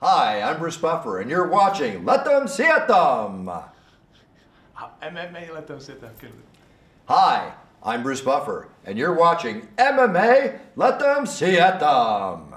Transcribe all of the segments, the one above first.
Hi, I'm Bruce Buffer, and you're watching Let Them See It Them. MMA let them sit there. Good. Hi, I'm Bruce Buffer, and you're watching MMA Let Them See It Them.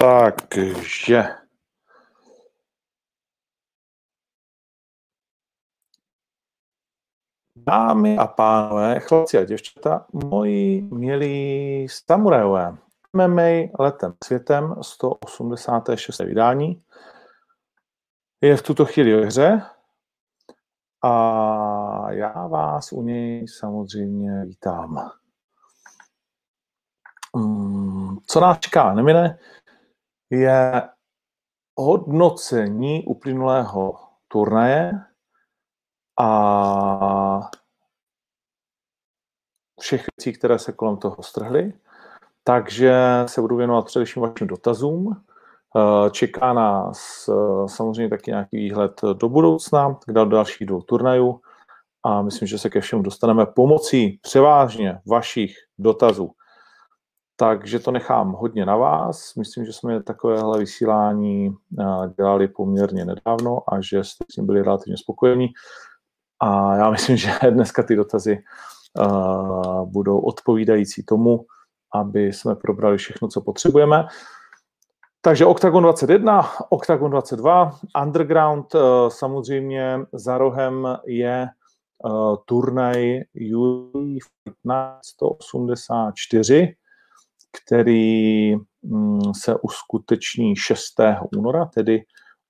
Takže. Dámy a pánové, chlapci a děvčata, moji milí samurajové, MMA letem světem 186. vydání je v tuto chvíli ve hře a já vás u něj samozřejmě vítám. Mm, Co nás čeká? Nemine, je hodnocení uplynulého turnaje a všech věcí, které se kolem toho strhly. Takže se budu věnovat především vašim dotazům. Eh, Čeká nás eh, samozřejmě taky nějaký výhled do budoucna, k dal- dalších dvou turnajů a myslím, že se ke všemu dostaneme pomocí převážně vašich dotazů. Takže to nechám hodně na vás. Myslím, že jsme takovéhle vysílání eh, dělali poměrně nedávno a že jste s tím byli relativně spokojení. A já myslím, že dneska ty dotazy uh, budou odpovídající tomu, aby jsme probrali všechno, co potřebujeme. Takže Octagon 21, Octagon 22, Underground uh, samozřejmě za rohem je turnaj UFC 184, který mm, se uskuteční 6. února, tedy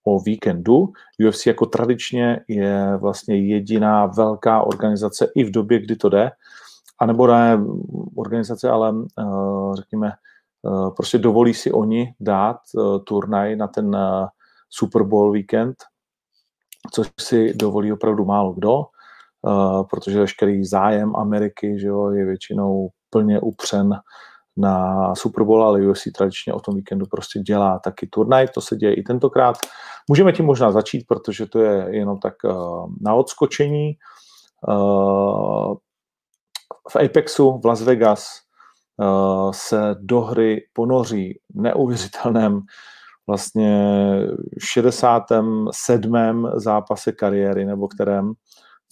o víkendu. UFC jako tradičně je vlastně jediná velká organizace i v době, kdy to jde, anebo ne organizace, ale uh, řekněme, uh, prostě dovolí si oni dát uh, turnaj na ten Super Bowl víkend, což si dovolí opravdu málo kdo, protože veškerý zájem Ameriky že jo, je většinou plně upřen na Super Bowl, ale UFC tradičně o tom víkendu prostě dělá taky turnaj, to se děje i tentokrát. Můžeme tím možná začít, protože to je jenom tak uh, na odskočení. Uh, v Apexu v Las Vegas uh, se do hry ponoří neuvěřitelném vlastně 67. zápase kariéry, nebo kterém,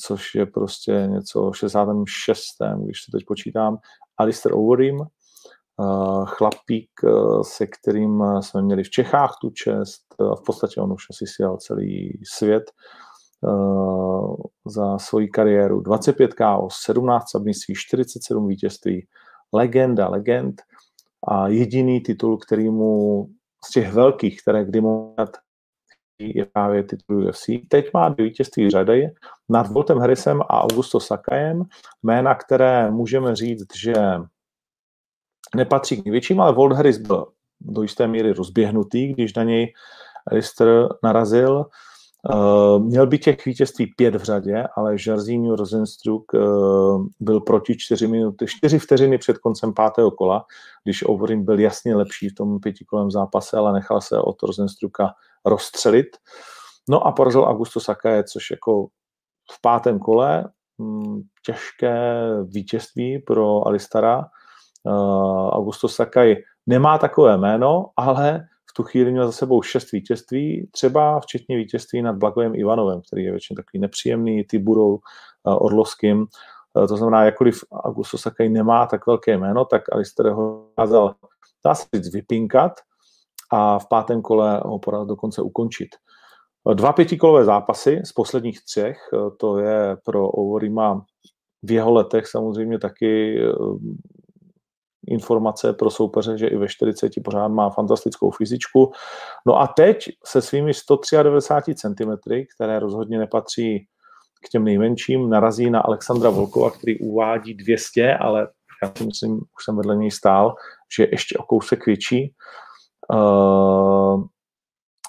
což je prostě něco 66. když se teď počítám, Alistair Overeem, chlapík, se kterým jsme měli v Čechách tu čest. V podstatě on už asi sjel celý svět za svoji kariéru. 25 KO, 17 submisí, 47 vítězství, legenda, legend a jediný titul, který mu z těch velkých, které kdy mohl je právě titul UFC. Teď má dvě vítězství řady nad Voltem Harrisem a Augusto Sakajem, jména, které můžeme říct, že nepatří k největším, ale Walt Harris byl do jisté míry rozběhnutý, když na něj Lister narazil. Uh, měl by těch vítězství pět v řadě, ale Jarzínho Rosenstruck uh, byl proti čtyři, minuty, čtyři vteřiny před koncem pátého kola, když Overeem byl jasně lepší v tom pětikolem zápase, ale nechal se od Rosenstrucka rozstřelit. No a porazil Augusto Sakaje, což jako v pátém kole hm, těžké vítězství pro Alistara, Augusto Sakai nemá takové jméno, ale v tu chvíli měl za sebou šest vítězství, třeba včetně vítězství nad Blagojem Ivanovem, který je většině takový nepříjemný, Tiburou uh, Orlovským. Uh, to znamená, jakkoliv Augusto Sakai nemá tak velké jméno, tak Alistair ho dokázal, dá se říct, vypinkat a v pátém kole ho poradil dokonce ukončit. Dva pětikolové zápasy z posledních třech, to je pro Overima v jeho letech samozřejmě taky informace pro soupeře, že i ve 40 pořád má fantastickou fyzičku. No a teď se svými 193 cm, které rozhodně nepatří k těm nejmenším, narazí na Alexandra Volkova, který uvádí 200, ale já si myslím, už jsem vedle něj stál, že je ještě o kousek větší. Uh,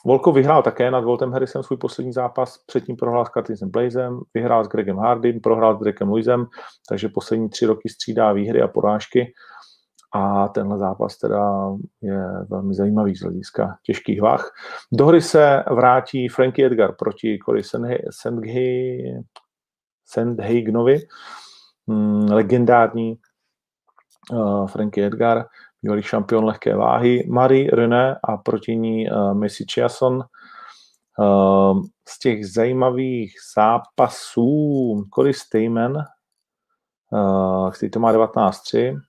Volkov vyhrál také nad Voltem Harrisem svůj poslední zápas, předtím prohrál s Curtisem Blazem, vyhrál s Gregem Hardym, prohrál s Drekem Luisem, takže poslední tři roky střídá výhry a porážky a tenhle zápas teda je velmi zajímavý z hlediska těžkých vah. Do hry se vrátí Frankie Edgar proti Cory Sandhagenovi, hmm, legendární uh, Frankie Edgar, bývalý šampion lehké váhy, Marie René a proti ní uh, Messi Chiasson. Uh, z těch zajímavých zápasů Cory Stamen, který to má 19-3, Hmm,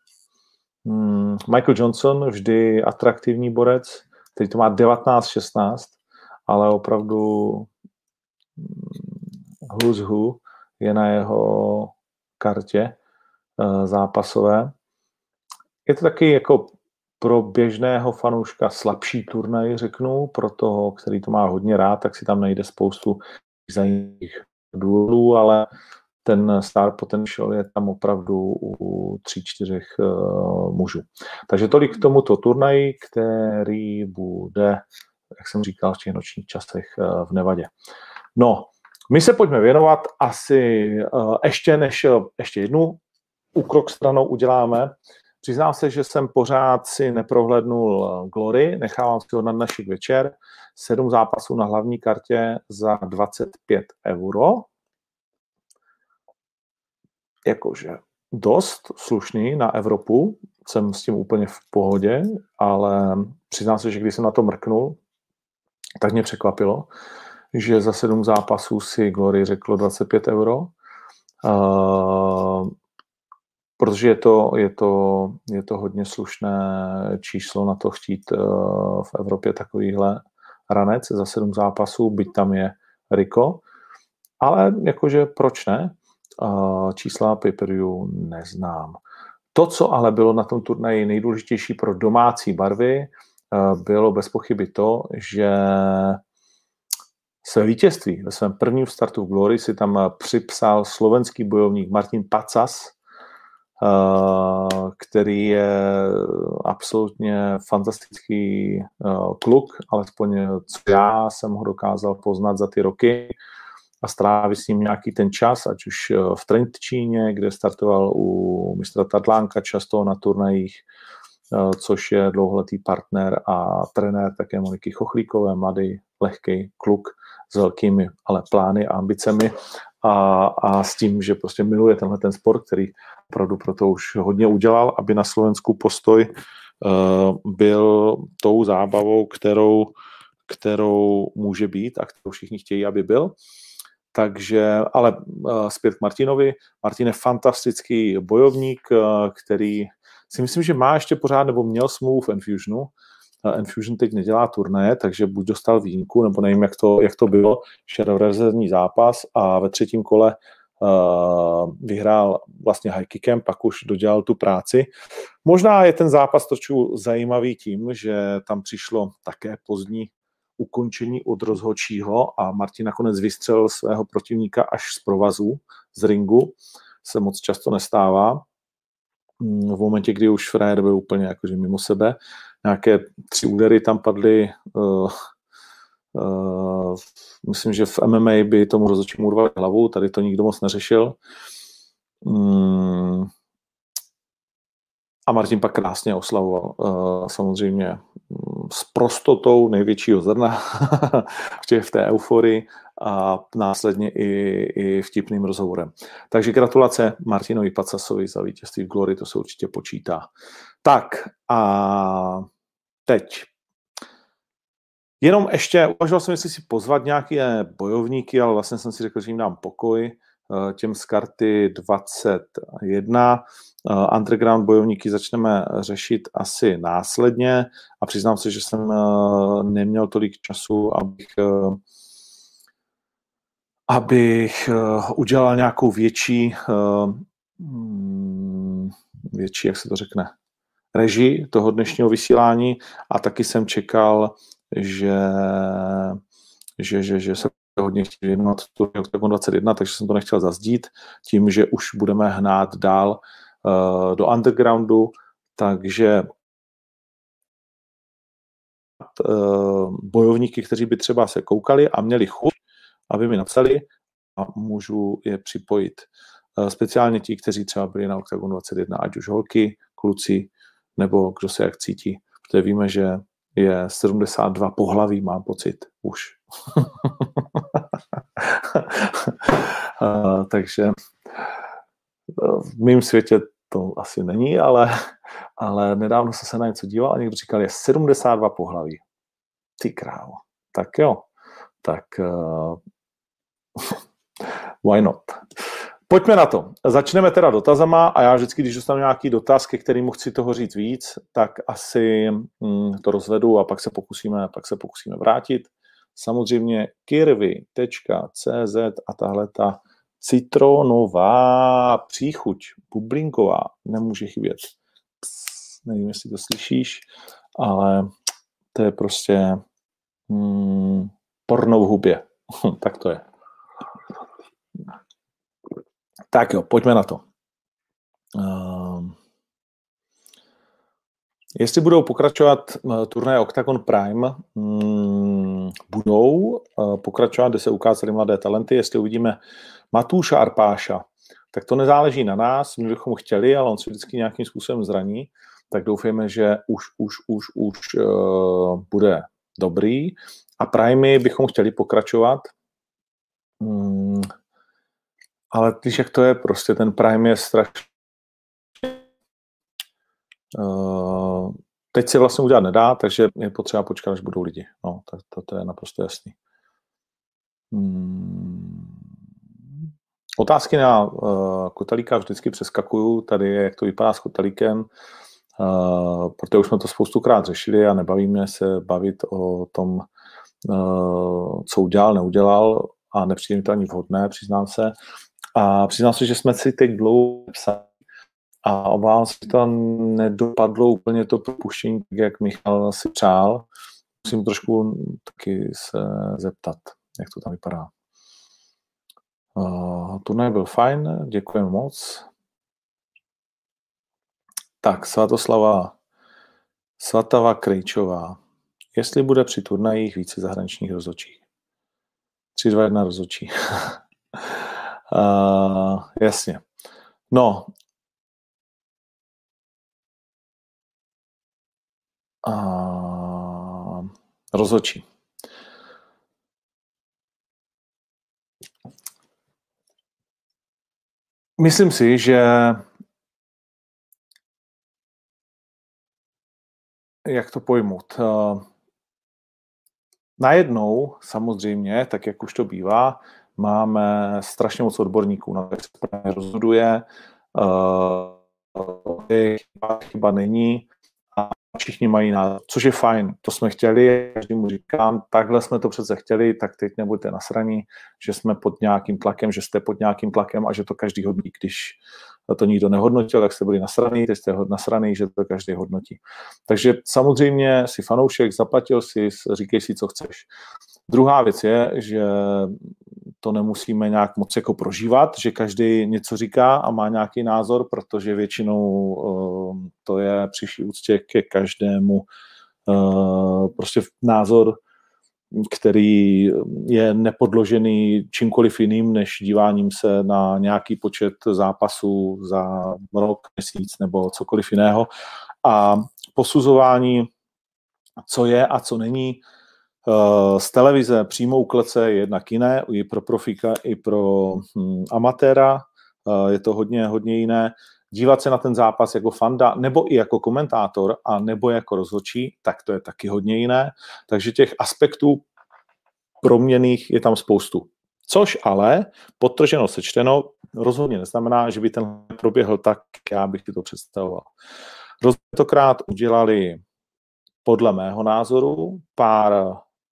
Michael Johnson, vždy atraktivní borec, který to má 19-16, ale opravdu hmm, who's who je na jeho kartě uh, zápasové. Je to taky jako pro běžného fanouška slabší turnaj, řeknu, pro toho, který to má hodně rád, tak si tam najde spoustu zajímavých důvodů, ale ten star potential je tam opravdu u tří, čtyřech uh, mužů. Takže tolik k tomuto turnaji, který bude, jak jsem říkal, v těch nočních časech uh, v Nevadě. No, my se pojďme věnovat asi uh, ještě než ještě jednu úkrok stranou uděláme. Přiznám se, že jsem pořád si neprohlednul Glory, nechávám si ho na dnešek večer. Sedm zápasů na hlavní kartě za 25 euro jakože dost slušný na Evropu, jsem s tím úplně v pohodě, ale přiznám se, že když jsem na to mrknul, tak mě překvapilo, že za sedm zápasů si Glory řeklo 25 euro, uh, protože je to, je, to, je to hodně slušné číslo na to chtít uh, v Evropě takovýhle ranec za sedm zápasů, byť tam je Riko, ale jakože proč ne? Čísla per neznám. To, co ale bylo na tom turnaji nejdůležitější pro domácí barvy, eh, bylo bez pochyby to, že své vítězství ve svém prvním startu v Glory si tam připsal slovenský bojovník Martin Pacas, eh, který je absolutně fantastický eh, kluk, alespoň co já jsem ho dokázal poznat za ty roky a strávit s ním nějaký ten čas, ať už eh, v Trentčíně, kde startoval u mistra Tadlánka často na turnajích, eh, což je dlouholetý partner a trenér také Moniky Chochlíkové, mladý, lehký kluk s velkými ale plány a ambicemi a, a s tím, že prostě miluje tenhle ten sport, který opravdu proto už hodně udělal, aby na Slovensku postoj uh, byl tou zábavou, kterou, kterou může být a kterou všichni chtějí, aby byl. Takže, ale uh, zpět k Martinovi. Martin je fantastický bojovník, uh, který si myslím, že má ještě pořád, nebo měl smlouvu v Enfusionu. Uh, Enfusion teď nedělá turné, takže buď dostal výjimku, nebo nevím, jak to, jak to bylo, šel rezervní zápas a ve třetím kole uh, vyhrál vlastně high kickem, pak už dodělal tu práci. Možná je ten zápas trošku zajímavý tím, že tam přišlo také pozdní ukončení od rozhodčího a Martin nakonec vystřelil svého protivníka až z provazu, z ringu, se moc často nestává. Mm, v momentě, kdy už Frér byl úplně jakože mimo sebe, nějaké tři údery tam padly, uh, uh, myslím, že v MMA by tomu rozhodčímu urvali hlavu, tady to nikdo moc neřešil. Um, a Martin pak krásně oslavoval. Uh, samozřejmě s prostotou největšího zrna v té euforii a následně i, i vtipným rozhovorem. Takže gratulace Martinovi Pacasovi za vítězství v Glory, to se určitě počítá. Tak a teď. Jenom ještě, uvažoval jsem, jestli si pozvat nějaké bojovníky, ale vlastně jsem si řekl, že jim dám pokoj eh, těm z karty 21. Uh, underground bojovníky začneme řešit asi následně a přiznám se, že jsem uh, neměl tolik času, abych, abych udělal nějakou větší, mm, větší, jak se to řekne, režii toho dnešního vysílání a taky jsem čekal, že, že, že, že se hodně chtěl věnovat Octagon 21, takže jsem to nechtěl zazdít tím, že už budeme hnát dál Eh, do undergroundu, takže eh, bojovníky, kteří by třeba se koukali a měli chuť, aby mi napsali a můžu je připojit. Eh, speciálně ti, kteří třeba byli na Octagon 21, ať už holky, kluci, nebo kdo se jak cítí. Protože víme, že je 72 pohlaví, mám pocit, už. takže v mém světě to asi není, ale, ale nedávno jsem se na něco díval a někdo říkal, je 72 pohlaví. Ty krávo. Tak jo, tak uh, why not? Pojďme na to. Začneme teda dotazama a já vždycky, když dostanu nějaký dotaz, ke kterému chci toho říct víc, tak asi mm, to rozvedu a pak se pokusíme, pak se pokusíme vrátit. Samozřejmě kirvy.cz a tahle ta citronová příchuť, bublinková, nemůže chybět. Pss, nevím, jestli to slyšíš, ale to je prostě mm, porno v hubě. tak to je. Tak jo, pojďme na to. Uh, jestli budou pokračovat uh, Octagon Prime, um, budou uh, pokračovat, kde se ukázaly mladé talenty. Jestli uvidíme Matúša Arpáša, tak to nezáleží na nás, my bychom chtěli, ale on se vždycky nějakým způsobem zraní, tak doufejme, že už, už, už, už uh, bude dobrý. A Primy bychom chtěli pokračovat. Hmm, ale když jak to je, prostě ten Prime je strašně... Uh, teď se vlastně udělat nedá, takže je potřeba počkat, až budou lidi. No, tak to, to je naprosto jasný. Hmm. Otázky na uh, Kotalíka vždycky přeskakuju. Tady je, jak to vypadá s Kotalíkem, uh, protože už jsme to spoustukrát řešili a nebavíme se bavit o tom, uh, co udělal, neudělal a nepřijde mi to ani vhodné, přiznám se. A přiznám se, že jsme si teď dlouho psali a obávám se, že to nedopadlo úplně to propuštění, tak jak Michal si přál. Musím trošku taky se zeptat, jak to tam vypadá. Uh, turnaj byl fajn, děkujeme moc. Tak, Svatoslava Svatava Krejčová. Jestli bude při turnajích více zahraničních rozočích. 3, 2, 1 rozočí. Uh, jasně. No. Uh, rozhodčí. Myslím si, že jak to pojmout? Najednou, samozřejmě, tak jak už to bývá, máme strašně moc odborníků, na jak se rozhoduje, uh, chyba, chyba není a všichni mají na, což je fajn, to jsme chtěli, každému říkám, takhle jsme to přece chtěli, tak teď nebuďte nasraní, že jsme pod nějakým tlakem, že jste pod nějakým tlakem a že to každý hodnotí, když to nikdo nehodnotil, tak jste byli nasraný, teď jste nasraný, že to každý hodnotí. Takže samozřejmě si fanoušek, zaplatil si, říkej si, co chceš. Druhá věc je, že to nemusíme nějak moc jako prožívat, že každý něco říká a má nějaký názor, protože většinou uh, to je přišli úctě ke každému uh, prostě názor, který je nepodložený čímkoliv jiným, než díváním se na nějaký počet zápasů za rok, měsíc nebo cokoliv jiného. A posuzování, co je a co není, Eh, z televize přímou klece je jednak jiné, i pro profika, i pro hm, amatéra. Eh, je to hodně, hodně jiné. Dívat se na ten zápas jako fanda, nebo i jako komentátor, a nebo jako rozhodčí, tak to je taky hodně jiné. Takže těch aspektů proměných je tam spoustu. Což ale, podtrženo sečteno, rozhodně neznamená, že by ten proběhl tak, já bych si to představoval. Rozhodně udělali podle mého názoru pár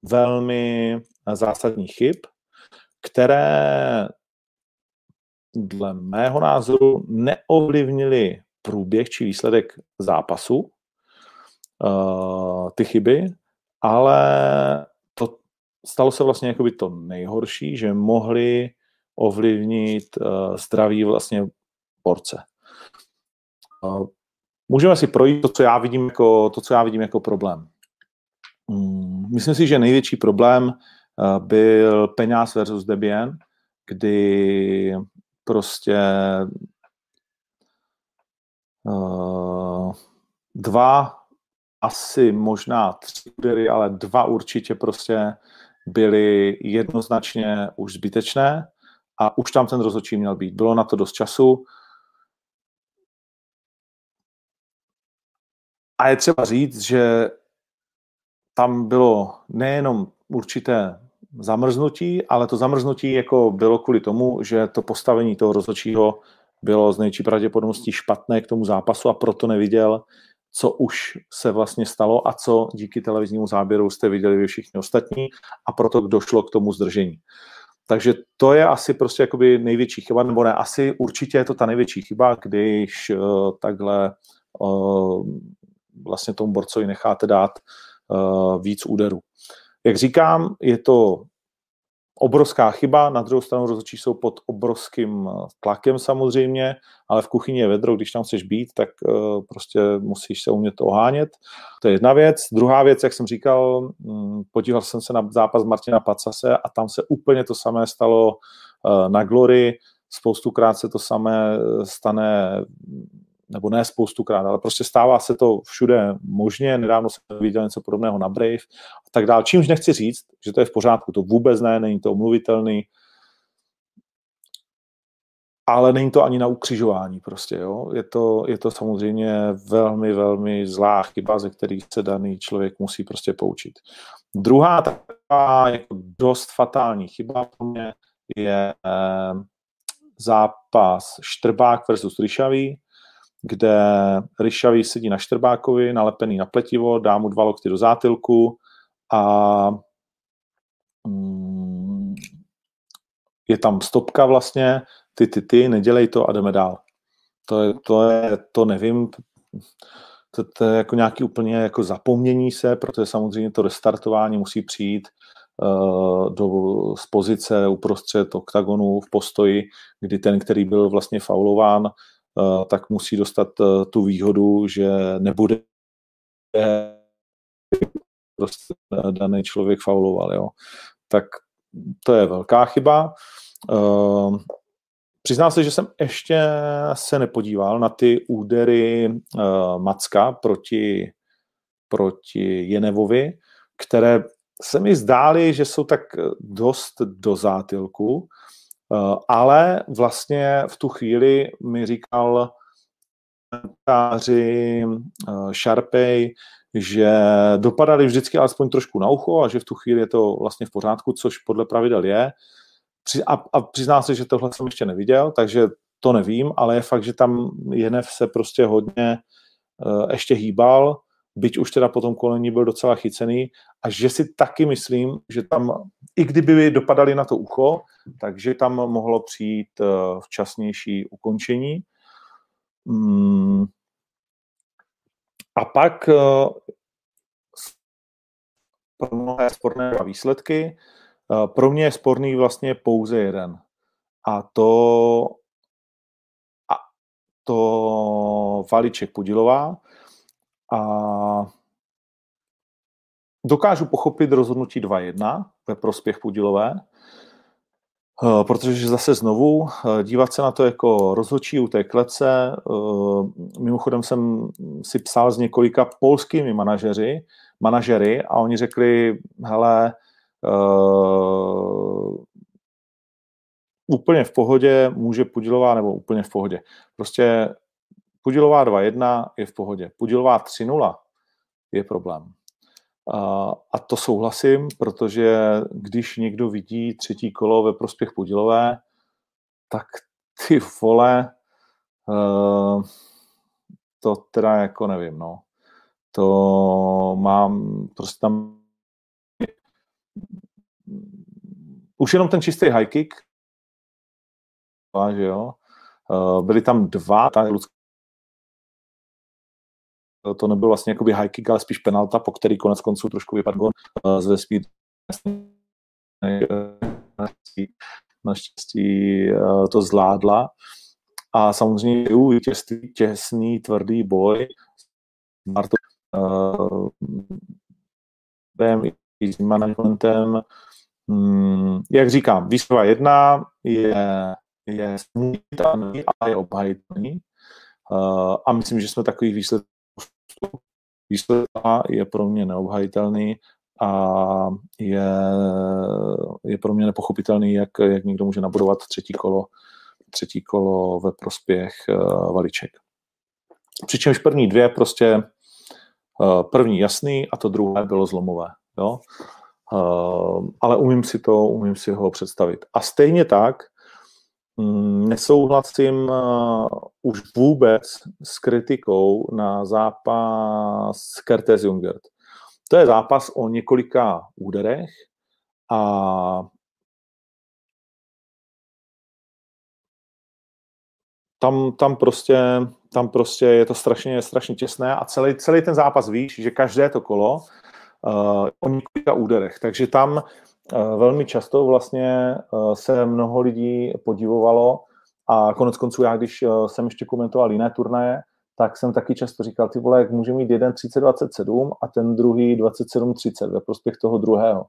velmi zásadních chyb, které dle mého názoru neovlivnili průběh či výsledek zápasu, uh, ty chyby, ale to stalo se vlastně jakoby to nejhorší, že mohli ovlivnit uh, zdraví vlastně porce. Uh, můžeme si projít to, co já vidím jako, to, co já vidím jako problém. Mm, myslím si, že největší problém eh, byl Peňáz versus Debian, kdy prostě uh, dva, asi možná tři údery, ale dva určitě prostě byly jednoznačně už zbytečné a už tam ten rozhodčí měl být. Bylo na to dost času. A je třeba říct, že tam bylo nejenom určité zamrznutí, ale to zamrznutí jako bylo kvůli tomu, že to postavení toho rozhodčího bylo z nejčí pravděpodobností špatné k tomu zápasu a proto neviděl, co už se vlastně stalo a co díky televiznímu záběru jste viděli vy všichni ostatní a proto došlo k tomu zdržení. Takže to je asi prostě jakoby největší chyba, nebo ne, asi určitě je to ta největší chyba, když uh, takhle uh, vlastně tomu borcovi necháte dát uh, víc úderů. Jak říkám, je to obrovská chyba, na druhou stranu rozhodčí jsou pod obrovským eh, tlakem samozřejmě, ale v kuchyni je vedro, když tam chceš být, tak uh, prostě musíš se umět ohánět. To je jedna věc. Druhá věc, jak jsem říkal, um, podíval jsem se na zápas Martina Pacase a tam se úplně to samé stalo uh, na Glory, spoustukrát se to samé stane nebo ne spoustukrát, ale prostě stává se to všude možně, nedávno jsem viděl něco podobného na Brave a tak dále. Čímž nechci říct, že to je v pořádku, to vůbec ne, není to omluvitelný, ale není to ani na ukřižování prostě, jo. Je to, je to samozřejmě velmi, velmi zlá chyba, ze kterých se daný člověk musí prostě poučit. Druhá taková jako dost fatální chyba pro mě je eh, zápas Štrbák versus Ryšavý, kde Ryšavý sedí na Štrbákovi, nalepený na pletivo, dá mu dva lokty do zátilku a mm, je tam stopka vlastně, ty, ty, ty, nedělej to a jdeme dál. To je, to, je, to nevím, to, to je jako nějaký úplně jako zapomnění se, protože samozřejmě to restartování musí přijít uh, do, z pozice uprostřed oktagonu v postoji, kdy ten, který byl vlastně faulován, tak musí dostat eh, tu výhodu, že nebude prostě daný člověk fauloval. Jo. Tak to je velká chyba. Eh, přiznám se, že jsem ještě se nepodíval na ty údery Macka proti, proti Jenevovi, které se mi zdály, že jsou tak dost do zátilku. Eh, ale vlastně v tu chvíli mi říkal komentáři Sharpay, eh, že dopadali vždycky alespoň trošku na ucho a že v tu chvíli je to vlastně v pořádku, což podle pravidel je. A, a přiznám se, že tohle jsem ještě neviděl, takže to nevím, ale je fakt, že tam Jenev se prostě hodně uh, ještě hýbal byť už teda po tom kolení byl docela chycený a že si taky myslím, že tam, i kdyby dopadali na to ucho, takže tam mohlo přijít eh, včasnější ukončení. Mm. A pak eh, pro mnohé sporné výsledky. Eh, pro mě je sporný vlastně pouze jeden. A to, a to Valiček Pudilová, a dokážu pochopit rozhodnutí 2-1 ve prospěch Pudilové, eh, protože zase znovu eh, dívat se na to jako rozhodčí u té klece, eh, mimochodem jsem si psal s několika polskými manažeři, manažery a oni řekli, hele, úplně v pohodě může Pudilová, nebo úplně v pohodě. Prostě Pudilová 2-1 je v pohodě. Pudilová 3-0 je problém. A to souhlasím, protože když někdo vidí třetí kolo ve prospěch Pudilové, tak ty vole, eh, to teda jako nevím, no. To mám prostě tam už jenom ten čistý high kick, že jo, eh, byly tam dva, ta to nebyl vlastně jakoby high kick, ale spíš penalta, po který konec konců trošku vypadl gol z vesmír. Naštěstí eh, to zvládla. A samozřejmě u těsný, těsný, tvrdý boj Marto uh, i s managementem. Hmm, jak říkám, výzva jedna je, je smutný, ale je obhajitelný. A myslím, že jsme takových výsledků výsledek je pro mě neobhajitelný a je, je pro mě nepochopitelný, jak, jak někdo může nabudovat třetí kolo, třetí kolo ve prospěch uh, valiček. Přičemž první dvě prostě uh, první jasný a to druhé bylo zlomové. Jo? Uh, ale umím si to, umím si ho představit. A stejně tak nesouhlasím uh, už vůbec s kritikou na zápas Kertes Jungert. To je zápas o několika úderech a tam, tam, prostě, tam prostě je to strašně, strašně těsné a celý, celý ten zápas víš, že každé to kolo uh, o několika úderech. Takže tam velmi často vlastně uh, se mnoho lidí podívovalo a konec konců já, když uh, jsem ještě komentoval jiné turnaje, tak jsem taky často říkal, ty vole, jak může mít jeden 30-27 a ten druhý 27-30 ve prospěch toho druhého.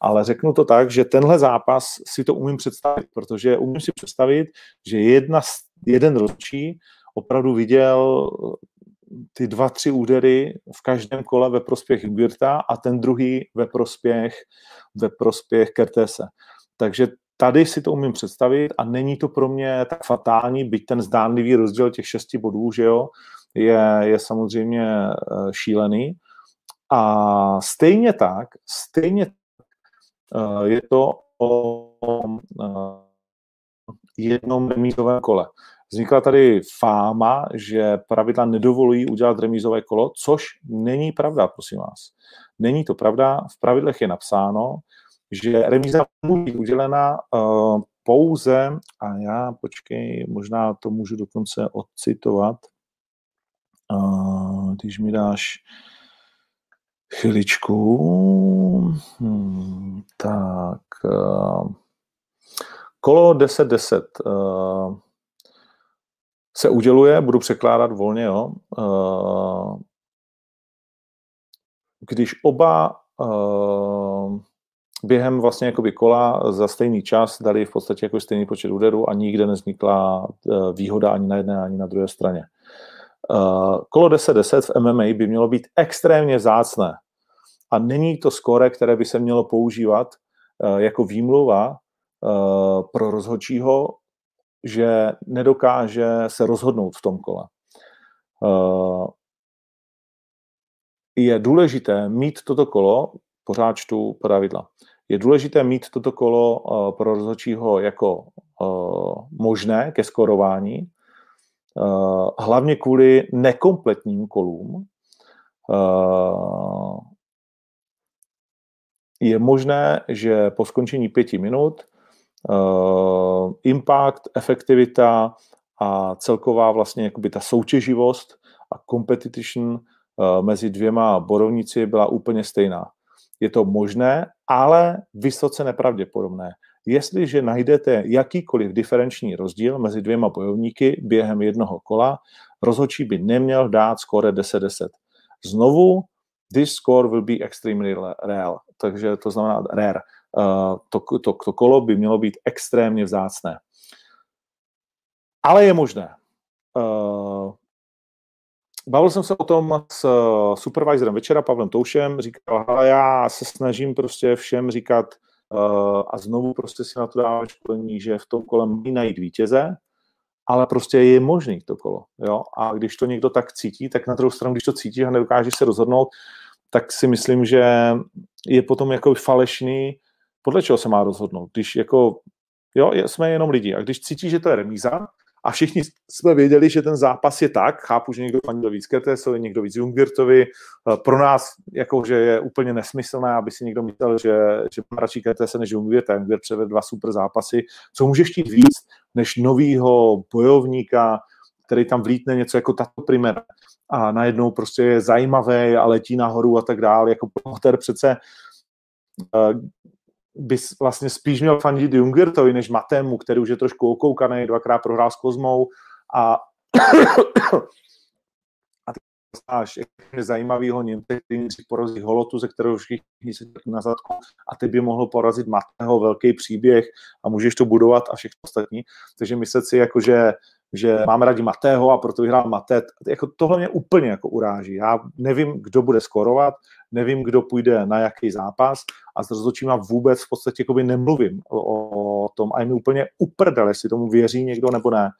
Ale řeknu to tak, že tenhle zápas si to umím představit, protože umím si představit, že jedna, jeden ročí opravdu viděl ty dva, tři údery v každém kole ve prospěch Birta a ten druhý ve prospěch, ve prospěch Kertese. Takže tady si to umím představit a není to pro mě tak fatální, byť ten zdánlivý rozdíl těch šesti bodů, že jo, je, je samozřejmě eh, šílený. A stejně tak, stejně eh, je to o eh, jednom remízovém kole. Vznikla tady fáma, že pravidla nedovolují udělat remízové kolo, což není pravda, prosím vás. Není to pravda, v pravidlech je napsáno, že remíza může být udělena uh, pouze, a já, počkej, možná to můžu dokonce odcitovat, uh, když mi dáš chviličku, hmm, tak uh, kolo 10-10 uh, se uděluje, budu překládat volně, jo, uh, když oba uh, během vlastně jakoby kola za stejný čas dali v podstatě jako stejný počet úderů a nikde neznikla eh, výhoda ani na jedné, ani na druhé straně. Eh, kolo 10-10 v MMA by mělo být extrémně zácné a není to skóre, které by se mělo používat eh, jako výmluva pro rozhodčího, že nedokáže se rozhodnout v tom kole. Je důležité mít toto kolo pořád čtu pravidla. Je důležité mít toto kolo uh, pro rozhodčího jako uh, možné ke skorování, hlavně kvůli nekompletním kolům. Je možné, že po skončení pěti minut impact, efektivita a celková vlastně jakoby ta soutěživost a competition uh, mezi dvěma borovníci byla úplně stejná je to možné, ale vysoce nepravděpodobné. Jestliže najdete jakýkoliv diferenční rozdíl mezi dvěma bojovníky během jednoho kola, rozhodčí by neměl dát skóre 10-10. Znovu, this score will be extremely rare, takže to znamená rare. Uh, to, to, to kolo by mělo být extrémně vzácné. Ale je možné. Uh, bavil jsem se o tom s eh, supervisorem večera, Pavlem Toušem, říkal, ale já se snažím prostě všem říkat a znovu prostě si na to dávat školení, že v tom kole mají najít vítěze, ale prostě je možný to kolo. Jo? A když to někdo tak cítí, tak na druhou stranu, když to cítí a nedokáže se rozhodnout, tak si myslím, že je potom jako falešný, podle čeho se má rozhodnout. Když jako, jo, jsme jenom lidi a když cítí, že to je remíza, a všichni jsme věděli, že ten zápas je tak, chápu, že někdo fandil víc Kertésovi, někdo víc Jungwirtovi, eh, pro nás jako, že je úplně nesmyslné, aby si někdo myslel, že, že má radši Kertése než Jungwirt a Jungwirt převedl dva super zápasy. Co můžeš chtít víc, než novýho bojovníka, který tam vlítne něco jako tato primera a najednou prostě je zajímavý a letí nahoru a tak dále, jako Potter přece eh, bys vlastně spíš měl fandit Jungertovi než Matému, který už je trošku okoukaný, dvakrát prohrál s Kozmou a a znáš zajímavýho Němce, který si porazí Holotu, ze kterého všichni se na zadku a ty by mohl porazit Matého, velký příběh a můžeš to budovat a všechno ostatní. Takže myslet si, jako, že že máme rádi Matého a proto vyhrál Maté. Jako tohle mě úplně jako uráží. Já nevím, kdo bude skorovat, nevím, kdo půjde na jaký zápas a s rozhodčíma vůbec v podstatě jakoby nemluvím o, o tom a je mi úplně uprdel, jestli tomu věří někdo nebo ne.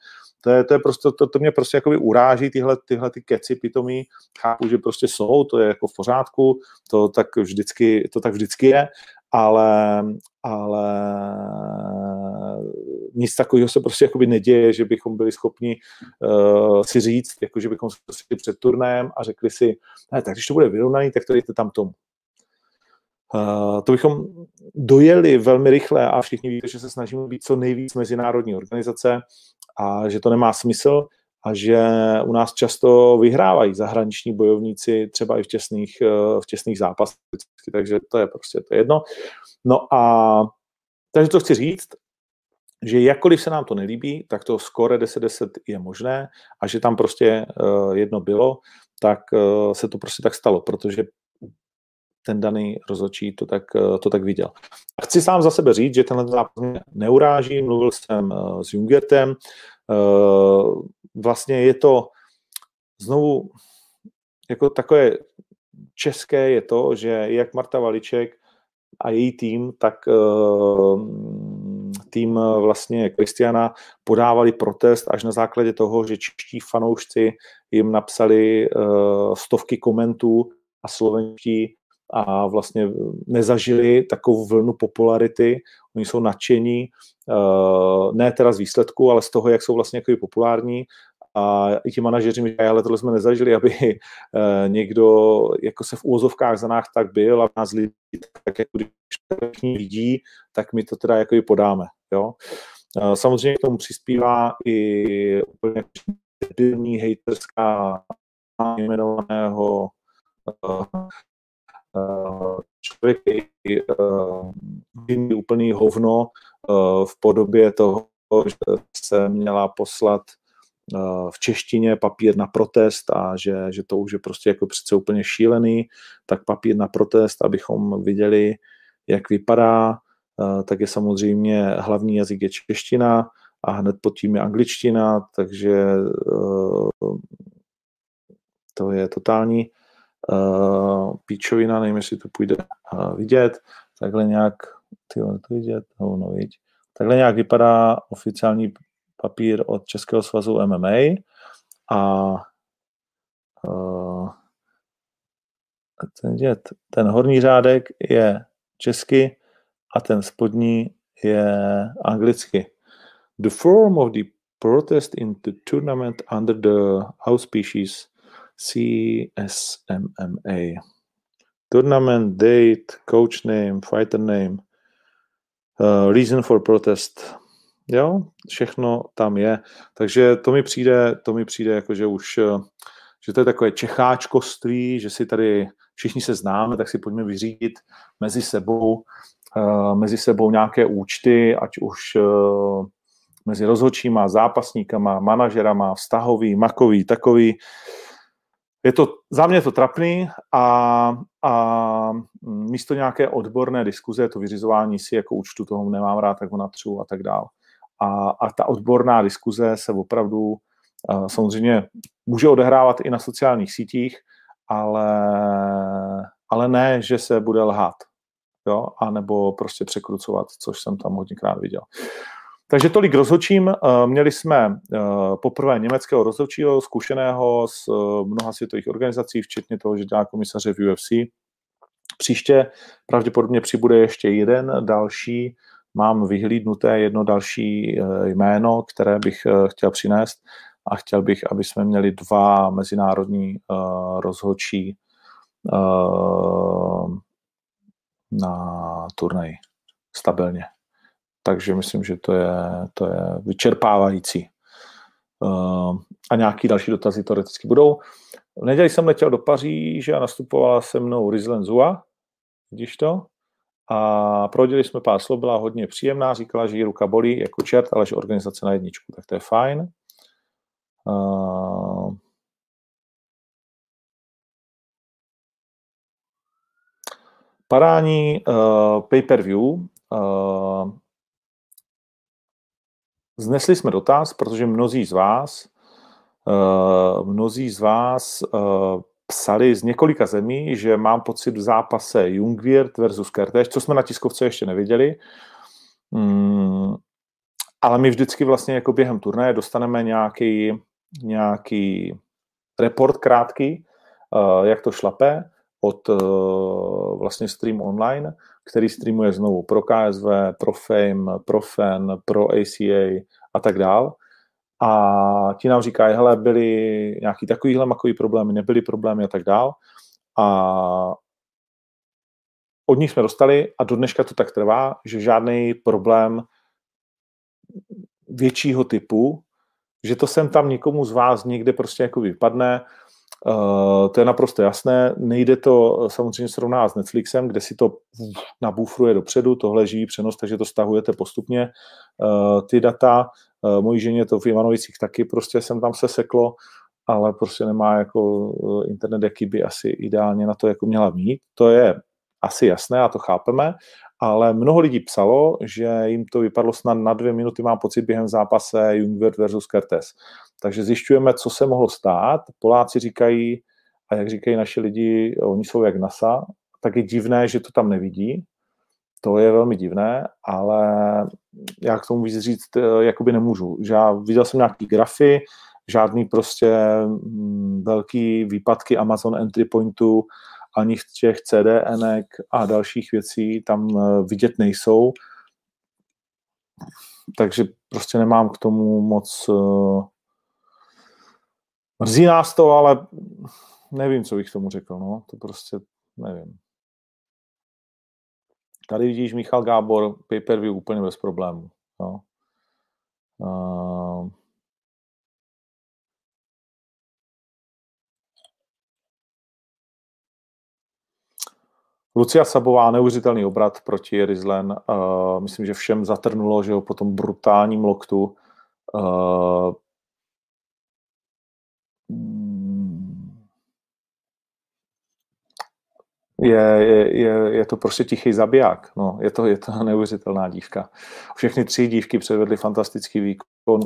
To, je, to, je prostě, to, to mě prostě jakoby uráží, tyhle, tyhle ty keci pitomí. Chápu, že prostě jsou, to je jako v pořádku, to tak vždycky, to tak vždycky je, ale, ale nic takového se prostě jakoby neděje, že bychom byli schopni uh, si říct, jako že bychom si před turnajem a řekli si, ne, tak když to bude vyrovnaný, tak to dejte tam tomu. Uh, to bychom dojeli velmi rychle a všichni víte, že se snažíme být co nejvíc mezinárodní organizace a že to nemá smysl a že u nás často vyhrávají zahraniční bojovníci třeba i v těsných, uh, v těsných zápasech, takže to je prostě to je jedno. No a takže to chci říct že jakkoliv se nám to nelíbí, tak to skore 10-10 je možné a že tam prostě uh, jedno bylo, tak uh, se to prostě tak stalo, protože ten daný rozhodčí to tak, uh, to tak viděl. A chci sám za sebe říct, že tenhle zápas mě neuráží, mluvil jsem s Jungertem, vlastně je to znovu jako takové české je to, že jak Marta Valiček a její tým, tak uh, tým eh, vlastně Kristiana podávali protest až na základě toho, že čeští fanoušci jim napsali uh, stovky komentů a slovenští a vlastně nezažili takovou vlnu popularity. Oni jsou nadšení, uh, ne teda z výsledku, ale z toho, jak jsou vlastně jako populární a i ti manažeři mi ale tohle jsme nezažili, aby uh, někdo jako se v úvozovkách za nás tak byl a nás lidi, tak jako když vidí, tak my to teda jako i podáme. Jo? Samozřejmě k tomu přispívá i úplně debilní hejterská jmenovaného člověk uh, úplný hovno v podobě toho, že se měla poslat v češtině papír na protest a že, že to už je prostě jako přece úplně šílený, tak papír na protest, abychom viděli, jak vypadá, tak je samozřejmě hlavní jazyk je čeština a hned pod tím je angličtina, takže e, to je totální e, píčovina, nevím, jestli to půjde vidět, takhle nějak, ty to vidět, no, no viď. Takhle nějak vypadá oficiální papír od Českého svazu MMA a ten, ten horní řádek je česky, a ten spodní je anglicky. The form of the protest in the tournament under the auspicious CSMMA. Tournament date, coach name, fighter name, uh, reason for protest. Jo, všechno tam je. Takže to mi přijde, to mi přijde jako, že už, uh, že to je takové čecháčkoství, že si tady všichni se známe, tak si pojďme vyřídit mezi sebou Eh, mezi sebou nějaké účty, ať už eh, mezi rozhodčíma, zápasníkama, manažerama, vztahový, makový, takový. Je to, za mě je to trapný a, a místo nějaké odborné diskuze, to vyřizování si jako účtu, toho nemám rád, tak ho natřu a tak dál. A, a ta odborná diskuze se opravdu uh, samozřejmě může odehrávat i na sociálních sítích, ale, ale ne, že se bude lhát jo, anebo prostě překrucovat, což jsem tam hodněkrát viděl. Takže tolik rozhodčím. Eh, měli jsme eh, poprvé německého rozhodčího, zkušeného z eh, mnoha světových organizací, včetně toho, že dělá komisaře v UFC. Příště pravděpodobně přibude ještě jeden další, mám vyhlídnuté jedno další jméno, které bych chtěl přinést a chtěl bych, aby jsme měli dva mezinárodní rozhodčí na turnaj stabilně. Takže myslím, že to je, to je vyčerpávající. A nějaký další dotazy teoreticky budou. V neděli jsem letěl do Paříže a nastupovala se mnou Rizlen Zua, vidíš to? A prohodili jsme pár slov, byla hodně příjemná, říkala, že jí ruka bolí jako čert, ale že organizace na jedničku, tak to je fajn. Uh, Padání uh, pay-per-view uh, znesli jsme dotaz, protože mnozí z vás, uh, mnozí z vás psali z několika zemí, že mám pocit v zápase Jungwirth versus Kertéž, co jsme na tiskovce ještě neviděli. Mm, ale my vždycky vlastně jako během turnaje dostaneme nějaký, nějaký report krátký, uh, jak to šlape od uh, vlastně Stream Online, který streamuje znovu pro KSV, pro Fame, pro FAN, pro ACA a tak dál. A ti nám říkají, hele, byly nějaký takovýhle makový problémy, nebyly problémy a tak dál. A od nich jsme dostali a do dneška to tak trvá, že žádný problém většího typu, že to sem tam někomu z vás někde prostě jako vypadne, to je naprosto jasné. Nejde to samozřejmě srovnat s Netflixem, kde si to nabufruje dopředu, tohle živý přenos, takže to stahujete postupně. Uh, ty data, mojí ženě to v Ivanovicích taky prostě jsem tam se seklo, ale prostě nemá jako internet, jaký by asi ideálně na to jako měla mít. To je asi jasné a to chápeme, ale mnoho lidí psalo, že jim to vypadlo snad na dvě minuty, mám pocit, během zápase Jungwirth versus Kertes. Takže zjišťujeme, co se mohlo stát. Poláci říkají, a jak říkají naši lidi, oni jsou jak NASA, tak je divné, že to tam nevidí. To je velmi divné, ale já k tomu víc říct eh, jakoby nemůžu. Že já viděl jsem nějaký grafy, žádný prostě mm, velký výpadky Amazon Entry Pointu, ani těch CDN a dalších věcí tam eh, vidět nejsou. Takže prostě nemám k tomu moc eh, Mrzí nás to, ale nevím, co bych tomu řekl, no, to prostě nevím. Tady vidíš Michal Gábor, pay-per-view úplně bez problémů. No. Uh, Lucia Sabová, neuvěřitelný obrat proti Rizlen. Uh, myslím, že všem zatrnulo, že ho po tom brutálním loktu uh, je, je, je to prostě tichý zabiják. No, je, to, je to neuvěřitelná dívka. Všechny tři dívky předvedly fantastický výkon.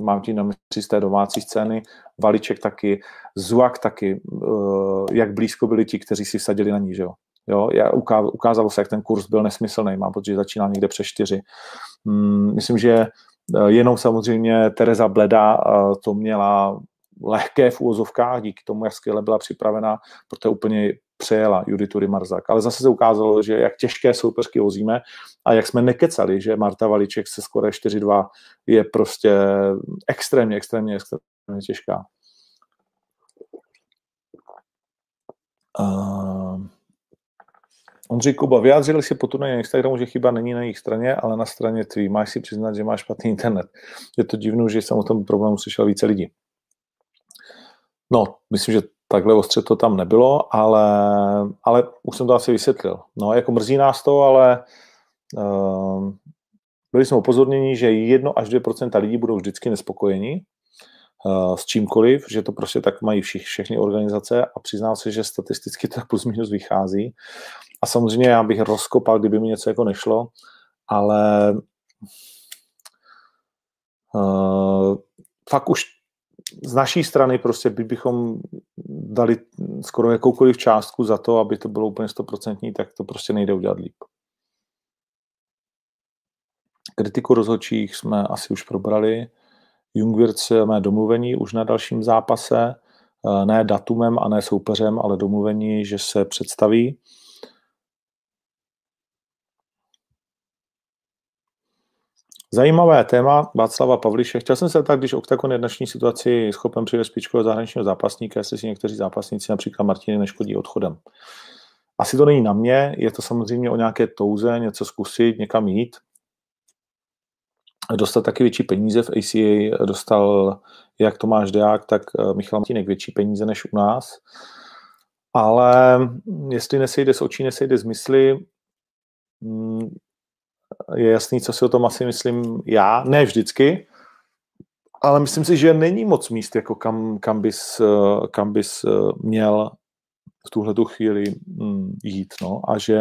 Mám tím na mysli z té domácí scény. Valiček taky, Zuak taky. Eh, jak blízko byli ti, kteří si vsadili na ní, že jo? Jo, ukázalo se, jak ten kurz byl nesmyslný. Mám pocit, že začínal někde přes čtyři. Hmm, myslím, že eh, jenom samozřejmě Tereza Bleda eh, to měla lehké v úvozovkách, díky tomu, jak skvěle byla připravená, protože úplně přejela Juditu Marzak. Ale zase se ukázalo, že jak těžké soupeřky vozíme a jak jsme nekecali, že Marta Valiček se skoro 4-2 je prostě extrémně, extrémně, extrémně těžká. Uh, Ondřej Kuba, vyjádřili si po na Instagramu, že chyba není na jejich straně, ale na straně tvý. Máš si přiznat, že máš špatný internet. Je to divné, že jsem o tom problému slyšel více lidí. No, myslím, že takhle ostře to tam nebylo, ale, ale už jsem to asi vysvětlil. No, jako mrzí nás to, ale uh, byli jsme upozorněni, že 1 až 2% lidí budou vždycky nespokojení s čímkoliv, že to prostě tak mají všich, všechny organizace a přiznám se, že statisticky to plus minus vychází. A samozřejmě já bych rozkopal, kdyby mi něco jako nešlo, ale uh, fakt už z naší strany prostě by bychom dali skoro jakoukoliv částku za to, aby to bylo úplně stoprocentní, tak to prostě nejde udělat líp. Kritiku rozhodčích jsme asi už probrali. Jungwirth mé domluvení už na dalším zápase, eh, ne datumem a ne soupeřem, ale domluvení, že se představí. Zajímavé téma Václava Pavliše. Chtěl jsem se tak, když Octagon je dnešní situaci schopen přivést špičkového zahraničního zápasníka, jestli si někteří zápasníci, například Martiny, neškodí odchodem. Asi to není na mě, je to samozřejmě o nějaké touze, něco zkusit, někam jít. Dostat taky větší peníze v ACA, dostal jak Tomáš Deák, tak eh, Michal Martinek větší peníze než u nás. Ale jestli nesejde z očí, nesejde z mysli, mm, je jasný, co si o tom asi myslím já, ne vždycky, ale myslím si, že není moc míst, jako kam, kam, bys, kam bys měl v tuhle tu chvíli mm, jít, no, a že,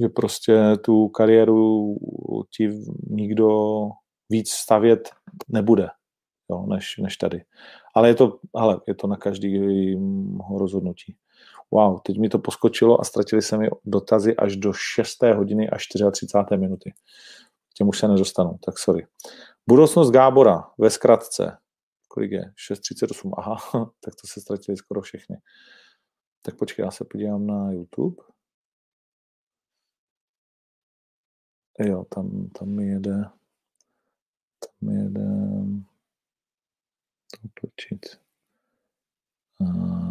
že prostě tu kariéru ti nikdo víc stavět nebude, jo, než, než tady. Ale je to, ale je to na každý rozhodnutí. Wow, teď mi to poskočilo a ztratili se mi dotazy až do 6. hodiny a 34. minuty. K těm už se nedostanu, tak sorry. Budoucnost Gábora ve zkratce. Kolik je? 6.38. Aha, tak to se ztratili skoro všechny. Tak počkej, já se podívám na YouTube. Jo, tam, tam jede, tam jede otočit. Uh,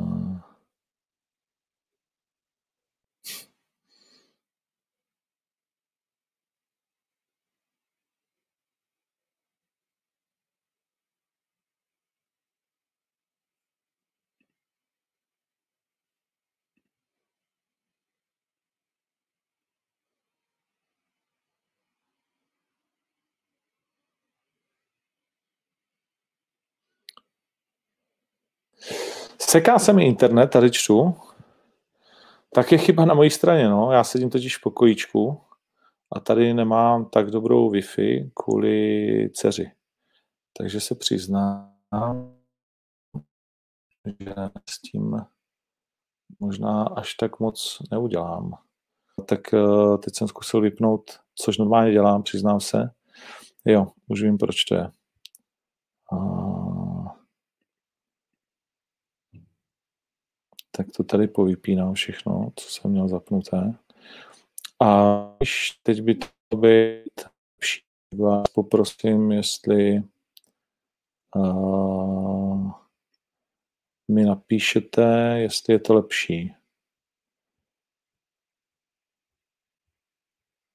Seká se mi internet, tady čtu. Tak je chyba na mojí straně, no. Já sedím totiž v pokojíčku a tady nemám tak dobrou Wi-Fi kvůli dceři. Takže se přiznám, že s tím možná až tak moc neudělám. Tak eh, teď jsem zkusil vypnout, což normálně dělám, přiznám se. Jo, už vím, proč to je. Tak to tady povypínám všechno, co jsem měl zapnuté. A když teď by to být lepší, vás poprosím, jestli uh, mi napíšete, jestli je to lepší.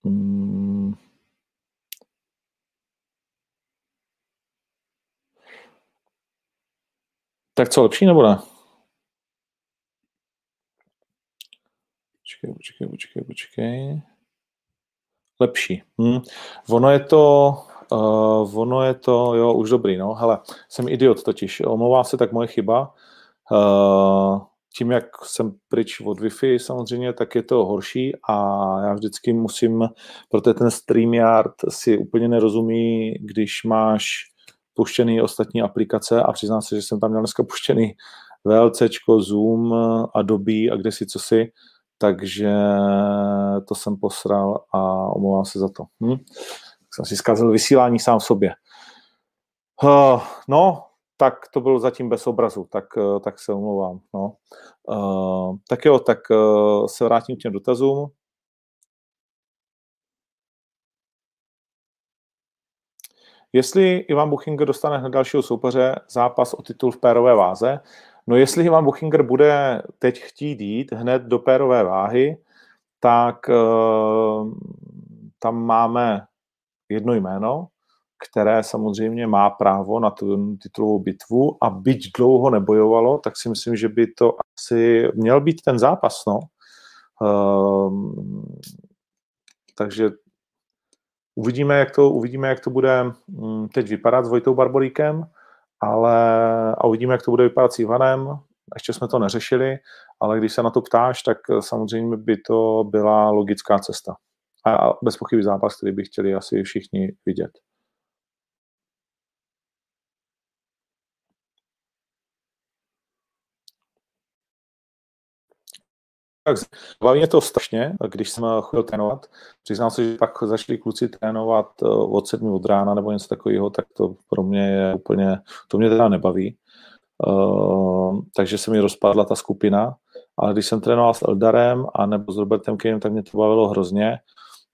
Hmm. Tak co, lepší nebo ne? Počkej, počkej, počkej, počkej. Lepší. Hm. Ono je to, uh, ono je to, jo, už dobrý, no. Hele, jsem idiot totiž, omlouvám se, tak moje chyba. Uh, tím, jak jsem pryč od Wi-Fi samozřejmě, tak je to horší a já vždycky musím, protože ten StreamYard si úplně nerozumí, když máš puštěný ostatní aplikace a přiznám se, že jsem tam měl dneska puštěný VLC, Zoom, Adobe a kde si co si, takže to jsem posral a omlouvám se za to. Hm? Jsem si zkazil vysílání sám sobě. Uh, no, tak to bylo zatím bez obrazu, tak, uh, tak se omlouvám. No. Uh, tak jo, tak uh, se vrátím k těm dotazům. Jestli Ivan Buchinger dostane hned dalšího soupeře zápas o titul v pérové váze, No jestli Ivan Buchinger bude teď chtít jít hned do pérové váhy, tak uh, tam máme jedno jméno, které samozřejmě má právo na tu titulovou bitvu a byť dlouho nebojovalo, tak si myslím, že by to asi měl být ten zápas, no. Uh, takže uvidíme, jak to, uvidíme, jak to bude mm, teď vypadat s Vojtou Barboríkem ale a uvidíme, jak to bude vypadat s Ivanem. Ještě jsme to neřešili, ale když se na to ptáš, tak samozřejmě by to byla logická cesta. A bez pochyby zápas, který by chtěli asi všichni vidět. Tak baví mě to strašně, když jsem chodil trénovat. Přiznám se, že pak začali kluci trénovat eh, od sedmi od rána nebo něco takového, tak to pro mě je úplně, to mě teda nebaví. Uh, takže se mi rozpadla ta skupina, ale když jsem trénoval s Eldarem a nebo s Robertem Kejem, tak mě to bavilo hrozně.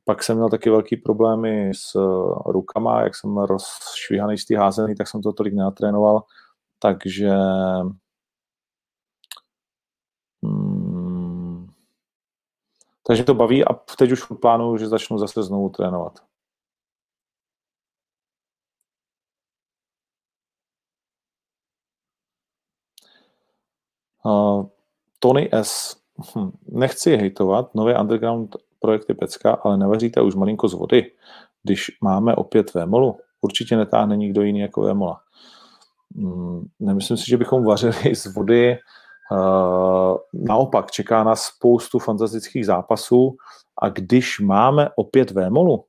Pak jsem měl taky velký problémy s uh, rukama, jak jsem rozšvíhaný z té házený, tak jsem to tolik nenatrénoval, takže hmm, takže to baví a teď už plánuju, že začnu zase znovu trénovat. Uh, Tony S. Hm, nechci hejtovat nové underground projekty Pecka, ale nevaříte už malinko z vody, když máme opět Vémolu. Určitě netáhne nikdo jiný jako Vémola. Hm, nemyslím si, že bychom vařili z vody naopak čeká nás spoustu fantastických zápasů a když máme opět Vémolu,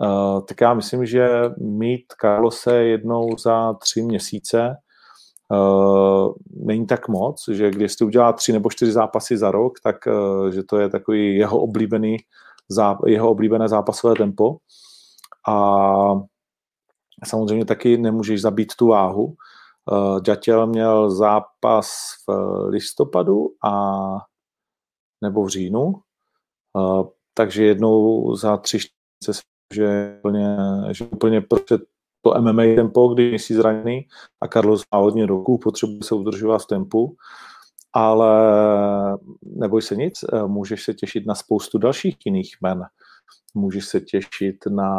Uh, tak já myslím, že mít Carlose jednou za tři měsíce uh, není tak moc, že když jste udělá tři nebo čtyři zápasy za rok, tak že to je takový jeho oblíbený jeho oblíbené zápasové tempo. A samozřejmě taky nemůžeš zabít tu váhu. Uh, Ďatěl měl zápas v listopadu a nebo v říjnu, uh, takže jednou za tři se že úplně, že úplně prostě to MMA tempo, když jsi zraněný a Carlos má hodně roků, potřebuje se udržovat v tempu, ale neboj se nic, můžeš se těšit na spoustu dalších jiných men. Můžeš se těšit na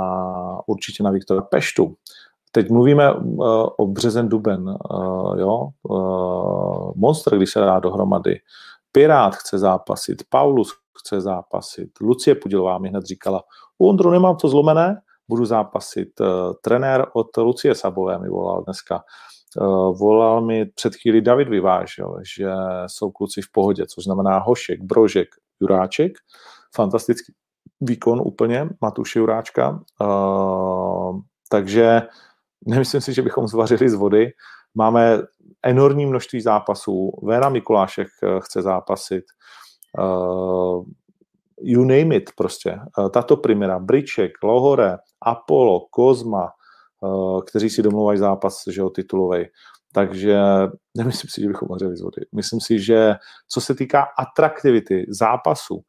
určitě na Viktora Peštu. Teď mluvíme uh, o březen duben, uh, jo? Uh, Monster, když se dá dohromady. Pirát chce zápasit, Paulus chce zápasit, Lucie Pudilová mi hned říkala, u Ondru nemám to zlomené, budu zápasit. Uh, trenér od Lucie Sabové mi volal dneska. Uh, volal mi před chvíli David Vyvážel, že jsou kluci v pohodě, což znamená Hošek, Brožek, Juráček. Fantastický výkon úplně Matuše Juráčka. Uh, takže nemyslím si, že bychom zvařili z vody. Máme enormní množství zápasů. Véna Mikulášek chce zápasit. Uh, you name it prostě. Uh, tato primera, Briček, Lohore, Apollo, Kozma, uh, kteří si domluvají zápas, že jo, titulovej. Takže nemyslím si, že bychom vařili z vody. Myslím si, že co se týká atraktivity zápasu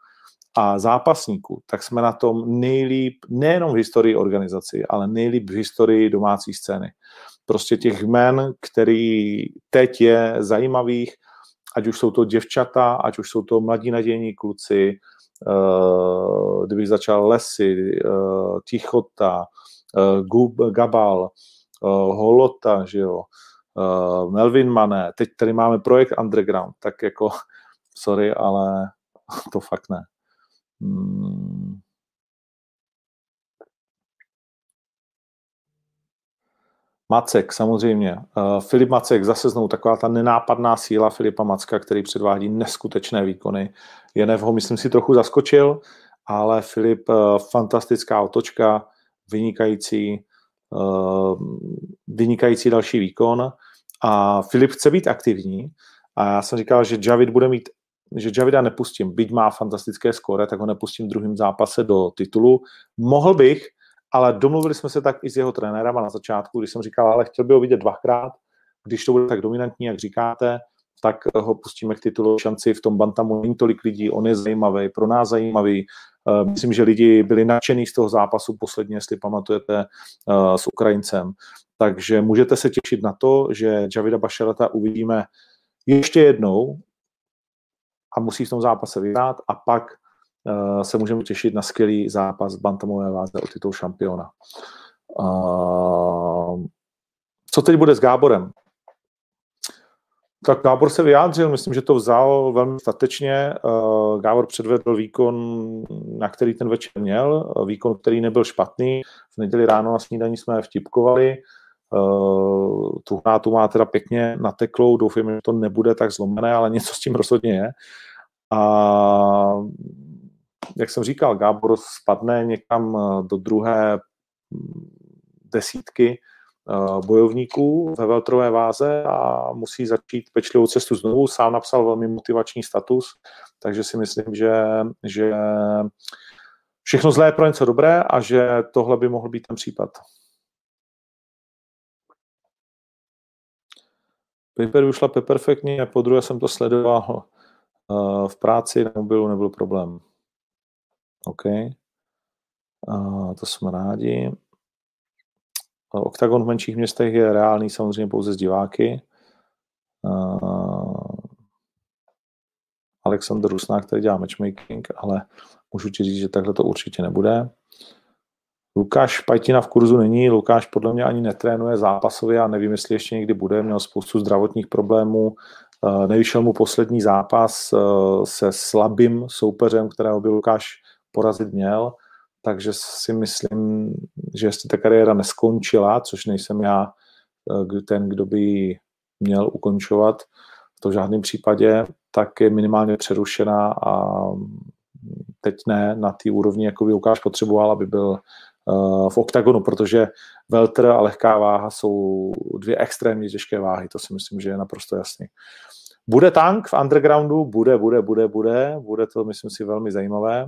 a zápasníků, tak jsme na tom nejlíp, nejenom v historii organizací, ale nejlíp v historii domácí scény. Prostě těch men, který teď je zajímavých, ať už jsou to děvčata, ať už jsou to mladí nadějní kluci, uh, kdybych začal Lesy, uh, Tichota, Gub, Gabal, Holota, že jo, Melvin Mané, teď tady máme projekt Underground, tak jako, sorry, ale to fakt ne. Hmm. Macek, samozřejmě. Uh, Filip Macek, zase znovu taková ta nenápadná síla Filipa Macka, který předvádí neskutečné výkony. Jenev ho, myslím si, trochu zaskočil, ale Filip, uh, fantastická otočka, vynikající, uh, vynikající další výkon. A Filip chce být aktivní. A já jsem říkal, že Javid bude mít že Javida nepustím, byť má fantastické skóre, tak ho nepustím v druhém zápase do titulu. Mohl bych, ale domluvili jsme se tak i s jeho trenérem na začátku, když jsem říkal, ale chtěl by ho vidět dvakrát, když to bude tak dominantní, jak říkáte, tak ho pustíme k titulu šanci v tom Bantamu. Není tolik lidí, on je zajímavý, pro nás zajímavý. Eh, myslím, že lidi byli nadšení z toho zápasu posledně, jestli pamatujete, eh, s Ukrajincem. Takže můžete se těšit na to, že Javida Bašarata uvidíme ještě jednou a musí v tom zápase vyhrát a pak uh, se můžeme těšit na skvělý zápas bantamové váze o titul šampiona. Uh, co teď bude s Gáborem? Tak Gábor se vyjádřil, myslím, že to vzal velmi statečně. Uh, Gábor předvedl výkon, na který ten večer měl, výkon, který nebyl špatný. V neděli ráno na snídaní jsme vtipkovali. Uh, tu hrátu má teda pěkně nateklou, doufám, že to nebude tak zlomené, ale něco s tím rozhodně je. A jak jsem říkal, Gábor spadne někam eh, do druhé hm, desítky uh, bojovníků ve veltrové váze a musí začít pečlivou cestu znovu. Sám napsal velmi motivační status, takže si myslím, že, že všechno zlé je pro něco dobré a že tohle by mohl být ten případ. Paper vyšla perfektně, po druhé jsem to sledoval uh, v práci na mobilu nebyl problém. OK. To jsme rádi. Oktagon v menších městech je reálný samozřejmě pouze z diváky. Alexander Rusnák, který dělá matchmaking, ale můžu ti říct, že takhle to určitě nebude. Lukáš Pajtina v kurzu není, Lukáš podle mě ani netrénuje zápasově a nevím, jestli ještě někdy bude, měl spoustu zdravotních problémů, eh, nevyšel mu poslední zápas eh, se slabým soupeřem, kterého by Lukáš porazit měl, takže si myslím, že jestli ta kariéra neskončila, což nejsem já eh, ten, kdo by měl ukončovat, v to v žádném případě, tak je minimálně přerušená a teď ne na té úrovni, jako by Lukáš potřeboval, aby byl v oktagonu, protože welter a lehká váha jsou dvě extrémně těžké váhy, to si myslím, že je naprosto jasný. Bude tank v undergroundu? Bude, bude, bude, bude. Bude to, myslím si, velmi zajímavé.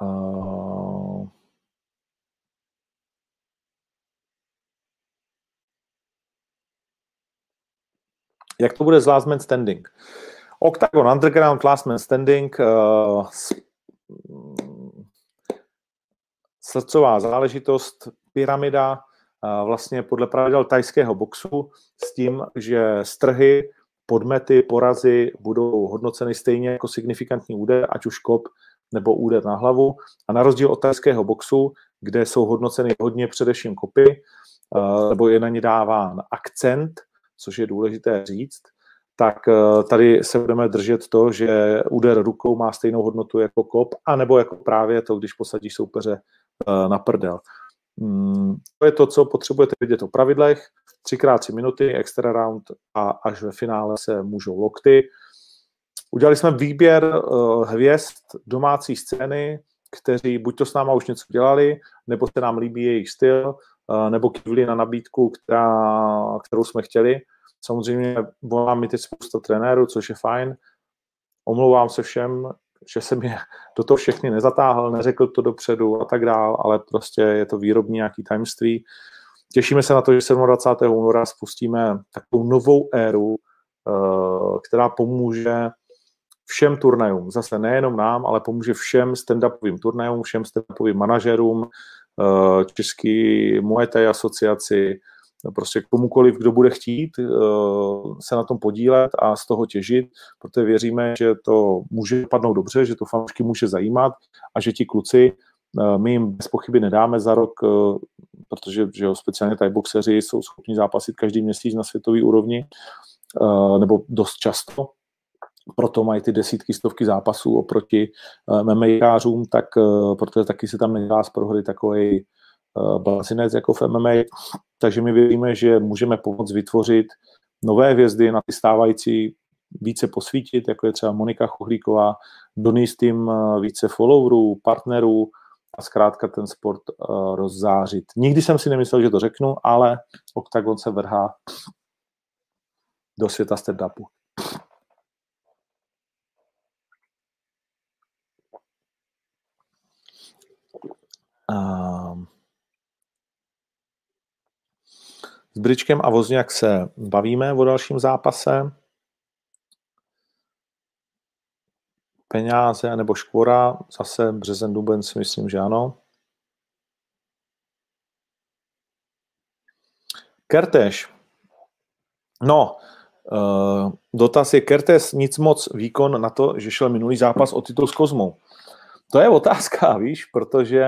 Uh... Jak to bude s Last Man Standing? Octagon Underground Last Man Standing uh, srdcová záležitost, pyramida, uh, vlastně podle pravidel tajského boxu s tím, že strhy, podmety, porazy budou hodnoceny stejně jako signifikantní úder, ať už kop nebo úder na hlavu. A na rozdíl od tajského boxu, kde jsou hodnoceny hodně především kopy, uh, nebo je na ně dáván akcent, což je důležité říct, tak uh, tady se budeme držet to, že úder rukou má stejnou hodnotu jako kop, anebo jako právě to, když posadíš soupeře uh, na prdel. Mm, to je to, co potřebujete vědět o pravidlech. Třikrát tři minuty, extra round a až ve finále se můžou lokty. Udělali jsme výběr uh, hvězd domácí scény, kteří buď to s náma už něco dělali, nebo se nám líbí jejich styl, nebo kývli na nabídku, která, kterou jsme chtěli. Samozřejmě volám mi teď spousta trenérů, což je fajn. Omlouvám se všem, že jsem je do toho všechny nezatáhl, neřekl to dopředu a tak dál, ale prostě je to výrobní nějaký tajemství. Těšíme se na to, že 27. února spustíme takovou novou éru, uh, která pomůže všem turnajům, zase nejenom nám, ale pomůže všem stand-upovým turnajům, všem stand-upovým manažerům, eh, český Muay asociaci, prostě komukoliv, kdo bude chtít eh, se na tom podílet a z toho těžit, protože věříme, že to může padnout dobře, že to fanoušky může zajímat a že ti kluci, eh, my jim bez pochyby nedáme za rok, protože že jo, speciálně tady boxeři jsou schopni zápasit každý měsíc na světové úrovni, nebo dost často, proto mají ty desítky, stovky zápasů oproti MMAkářům, tak protože taky se tam nedělá z prohry takový uh, blazinec jako v MMA, takže my víme, že můžeme pomoct vytvořit nové hvězdy na ty stávající více posvítit, jako je třeba Monika Chuhlíková, donést jim více followerů, partnerů a zkrátka ten sport uh, rozzářit. Nikdy jsem si nemyslel, že to řeknu, ale Octagon se vrhá do světa stand-upu. S Bričkem a Vozňák se bavíme o dalším zápase. Peňáze nebo škvora, zase březen, duben si myslím, že ano. Kertéž. No, uh, dotaz je Kertéž nic moc výkon na to, že šel minulý zápas o titul s Kozmou. To je otázka, víš, protože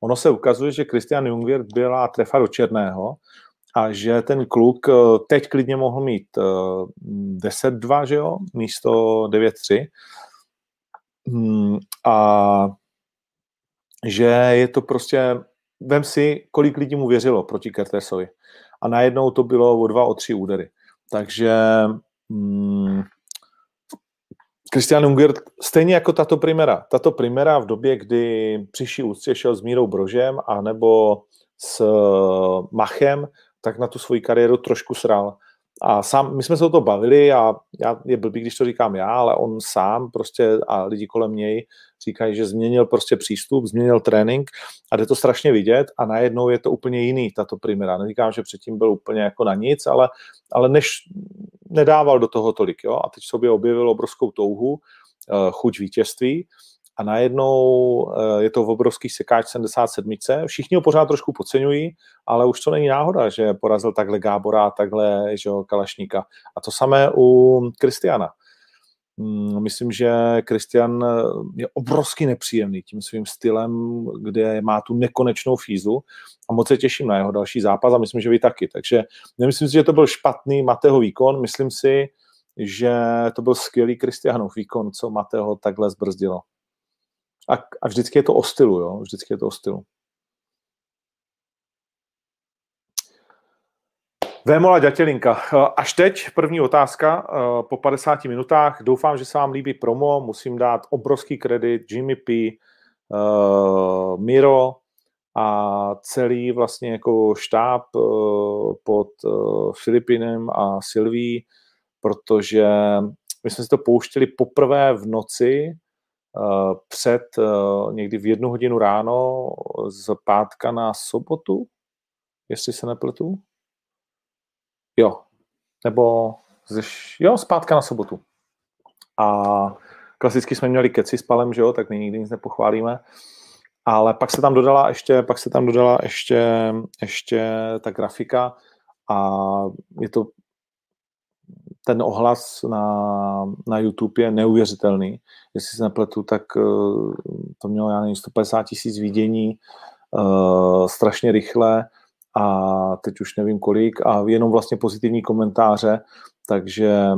ono se ukazuje, že Christian Jungwirth byla trefa do černého a že ten kluk eh, teď klidně mohl mít 10-2, eh, že jo, místo 9-3. Hmm, a že je to prostě, vem si, kolik lidí mu věřilo proti Kertésovi. A najednou to bylo o dva, o tři údery. Takže hmm, Christian Unger, stejně jako tato primera. Tato primera v době, kdy přišel úctě šel s Mírou Brožem a nebo s eh, Machem, tak na tu svoji kariéru trošku sral. A sám, my jsme se o to bavili a já, je blbý, když to říkám já, ale on sám prostě a lidi kolem něj říkají, že změnil prostě přístup, změnil trénink a jde to strašně vidět a najednou je to úplně jiný, tato primera. Neříkám, že předtím byl úplně jako na nic, ale, ale než nedával do toho tolik, jo, a teď sobě objevil obrovskou touhu, eh, chuť vítězství a najednou eh, je to v obrovský sekáč 77. Všichni ho pořád trošku podceňují, ale už to není náhoda, že porazil takhle Gábora, takhle že jo, Kalašníka. A to samé u Kristiana. Mm, myslím, že Kristian eh, je obrovsky nepříjemný tím svým stylem, kde má tu nekonečnou fízu a moc se těším na jeho další zápas a myslím, že vy taky. Takže nemyslím si, že to byl špatný Mateo výkon, myslím si, že to byl skvělý Kristianův výkon, co Mateo takhle zbrzdilo. A, a vždycky je to o stylu, jo? Vždycky je to o stylu. Vémola Ďatelinka. Až teď první otázka po 50 minutách. Doufám, že se vám líbí promo. Musím dát obrovský kredit Jimmy P, Miro a celý vlastně jako štáb pod Filipinem a Silví, protože my jsme si to pouštěli poprvé v noci před někdy v jednu hodinu ráno z pátka na sobotu, jestli se nepletu. Jo. Nebo ze, jo, zpátka na sobotu. A klasicky jsme měli keci s palem, že jo, tak nikdy nic nepochválíme. Ale pak se tam dodala ještě, pak se tam dodala ještě, ještě ta grafika a je to ten ohlas na, na YouTube je neuvěřitelný. Jestli se nepletu, tak eh, to mělo, já nevím, 150 tisíc vidění uh, strašně rychle a teď už nevím kolik a jenom vlastně pozitivní komentáře, takže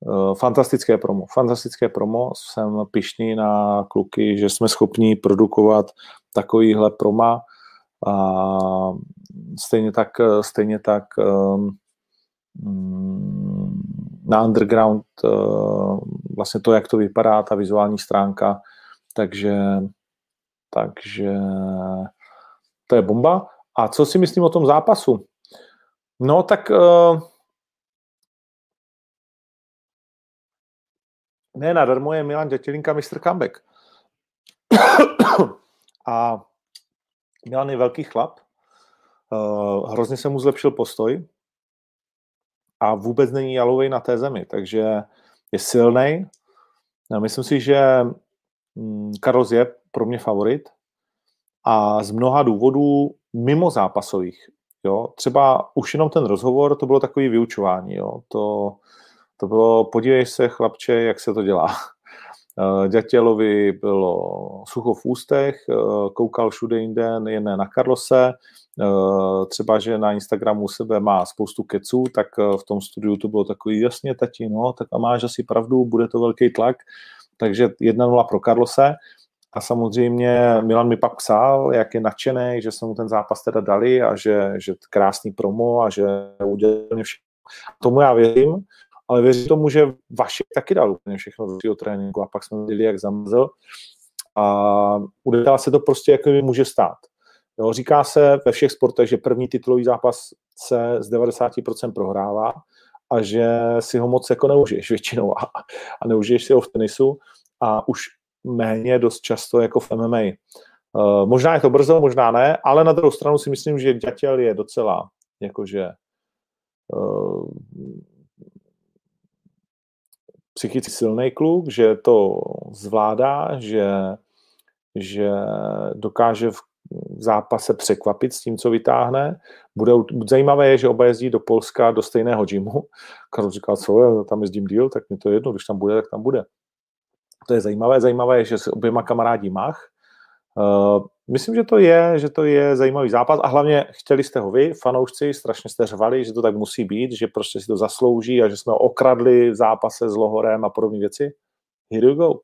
uh, fantastické promo, fantastické promo, jsem pišný na kluky, že jsme schopni produkovat takovýhle proma a stejně tak, stejně tak um, na underground uh, vlastně to, jak to vypadá, ta vizuální stránka, takže takže to je bomba. A co si myslím o tom zápasu? No tak uh, ne nadarmo je Milan Dětělinka mistr comeback. A Milan je velký chlap, uh, hrozně se mu zlepšil postoj a vůbec není jalovej na té zemi, takže je silný. Myslím si, že Carlos mm, je pro mě favorit a z mnoha důvodů mimo zápasových. Jo? Třeba už jenom ten rozhovor, to bylo takový vyučování. Jo? To, to bylo, podívej se, chlapče, jak se to dělá. Eh, Ďatělovi bylo sucho v ústech, eh, koukal všude jinde, jen na Karlose, eh, třeba, že na Instagramu sebe má spoustu keců, tak v tom studiu to bylo takový, jasně, tati, no, tak a máš asi pravdu, bude to velký tlak, takže 1-0 pro Karlose. A samozřejmě Milan mi pak psal, jak je nadšený, že jsme mu ten zápas teda dali a že, že krásný promo a že udělali všechno. Tomu já věřím, ale věřím tomu, že Vašek taky dal úplně všechno do svého tréninku a pak jsme viděli, jak zamrzl. A udává se to prostě, jak může stát. Jo, říká se ve všech sportech, že první titulový zápas se z 90% prohrává a že si ho moc jako neužiješ většinou a, a neužiješ si ho v tenisu a už méně dost často jako v MMA. Uh, eh, možná je to brzo, možná ne, ale na druhou stranu si myslím, že Ďatěl je docela jakože uh, psychicky silný kluk, že to zvládá, že, že dokáže v zápase překvapit s tím, co vytáhne. Bude, zajímavé je, že oba jezdí do Polska do stejného gymu. Karol říkal, co je, tam jezdím díl, tak mi to je jedno, když tam bude, tak tam bude. To je zajímavé. Zajímavé je, že se oběma kamarádi Mach. Myslím, že to je, že to je zajímavý zápas a hlavně chtěli jste ho vy, fanoušci, strašně jste řvali, že to tak musí být, že prostě si to zaslouží a že jsme ho okradli v zápase s Lohorem a podobné věci. Here you go.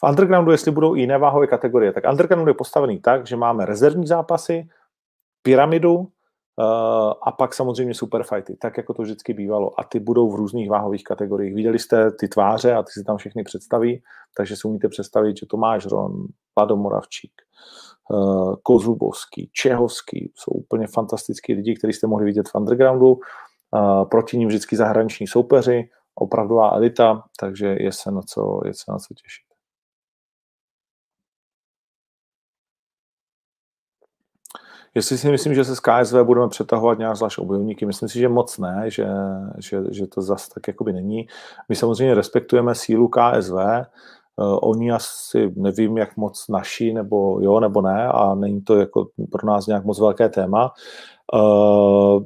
V undergroundu, jestli budou i jiné váhové kategorie, tak underground je postavený tak, že máme rezervní zápasy, pyramidu, a pak samozřejmě superfighty, tak jako to vždycky bývalo. A ty budou v různých váhových kategoriích. Viděli jste ty tváře a ty si tam všechny představí, takže si umíte představit, že Tomáš Ron, Vlado Moravčík, uh, Kozlubovský, Čehovský, jsou úplně fantastický lidi, kteří jste mohli vidět v undergroundu. Uh, proti ním vždycky zahraniční soupeři, opravdová elita, takže je se na co, je se na co těšit. Jestli si myslím, že se z KSV budeme přetahovat nějak zvlášť obojovníky, myslím si, že moc ne, že, že, že to zase tak jakoby není. My samozřejmě respektujeme sílu KSV, Uh, oni asi nevím, jak moc naši, nebo jo, nebo ne, a není to jako pro nás nějak moc velké téma. Uh,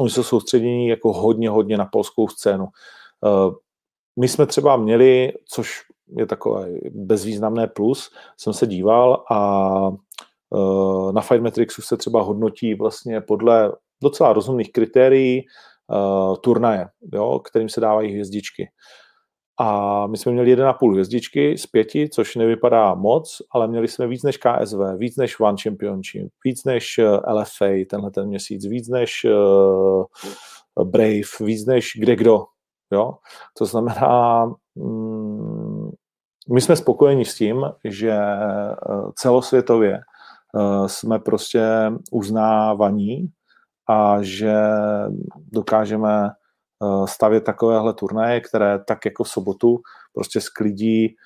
oni jsou soustředění jako hodně, hodně na polskou scénu. Uh, my jsme třeba měli, což je takové bezvýznamné plus, jsem se díval a Eh, na Fight Matrixu se třeba hodnotí vlastně podle docela rozumných kritérií uh, turnaje, jo, kterým se dávají hvězdičky. a my jsme měli 1,5 hvězdičky z pěti, což nevypadá moc, ale měli jsme víc než KSV, víc než One Championship, víc než eh, LFA tenhle ten měsíc, víc než uh, Brave, víc než kde kdo. Jo? To znamená, mm, my jsme spokojeni s tím, že celosvětově jsme prostě uznávaní a že dokážeme Eh, stavět takovéhle turnaje, které tak jako v sobotu prostě sklidí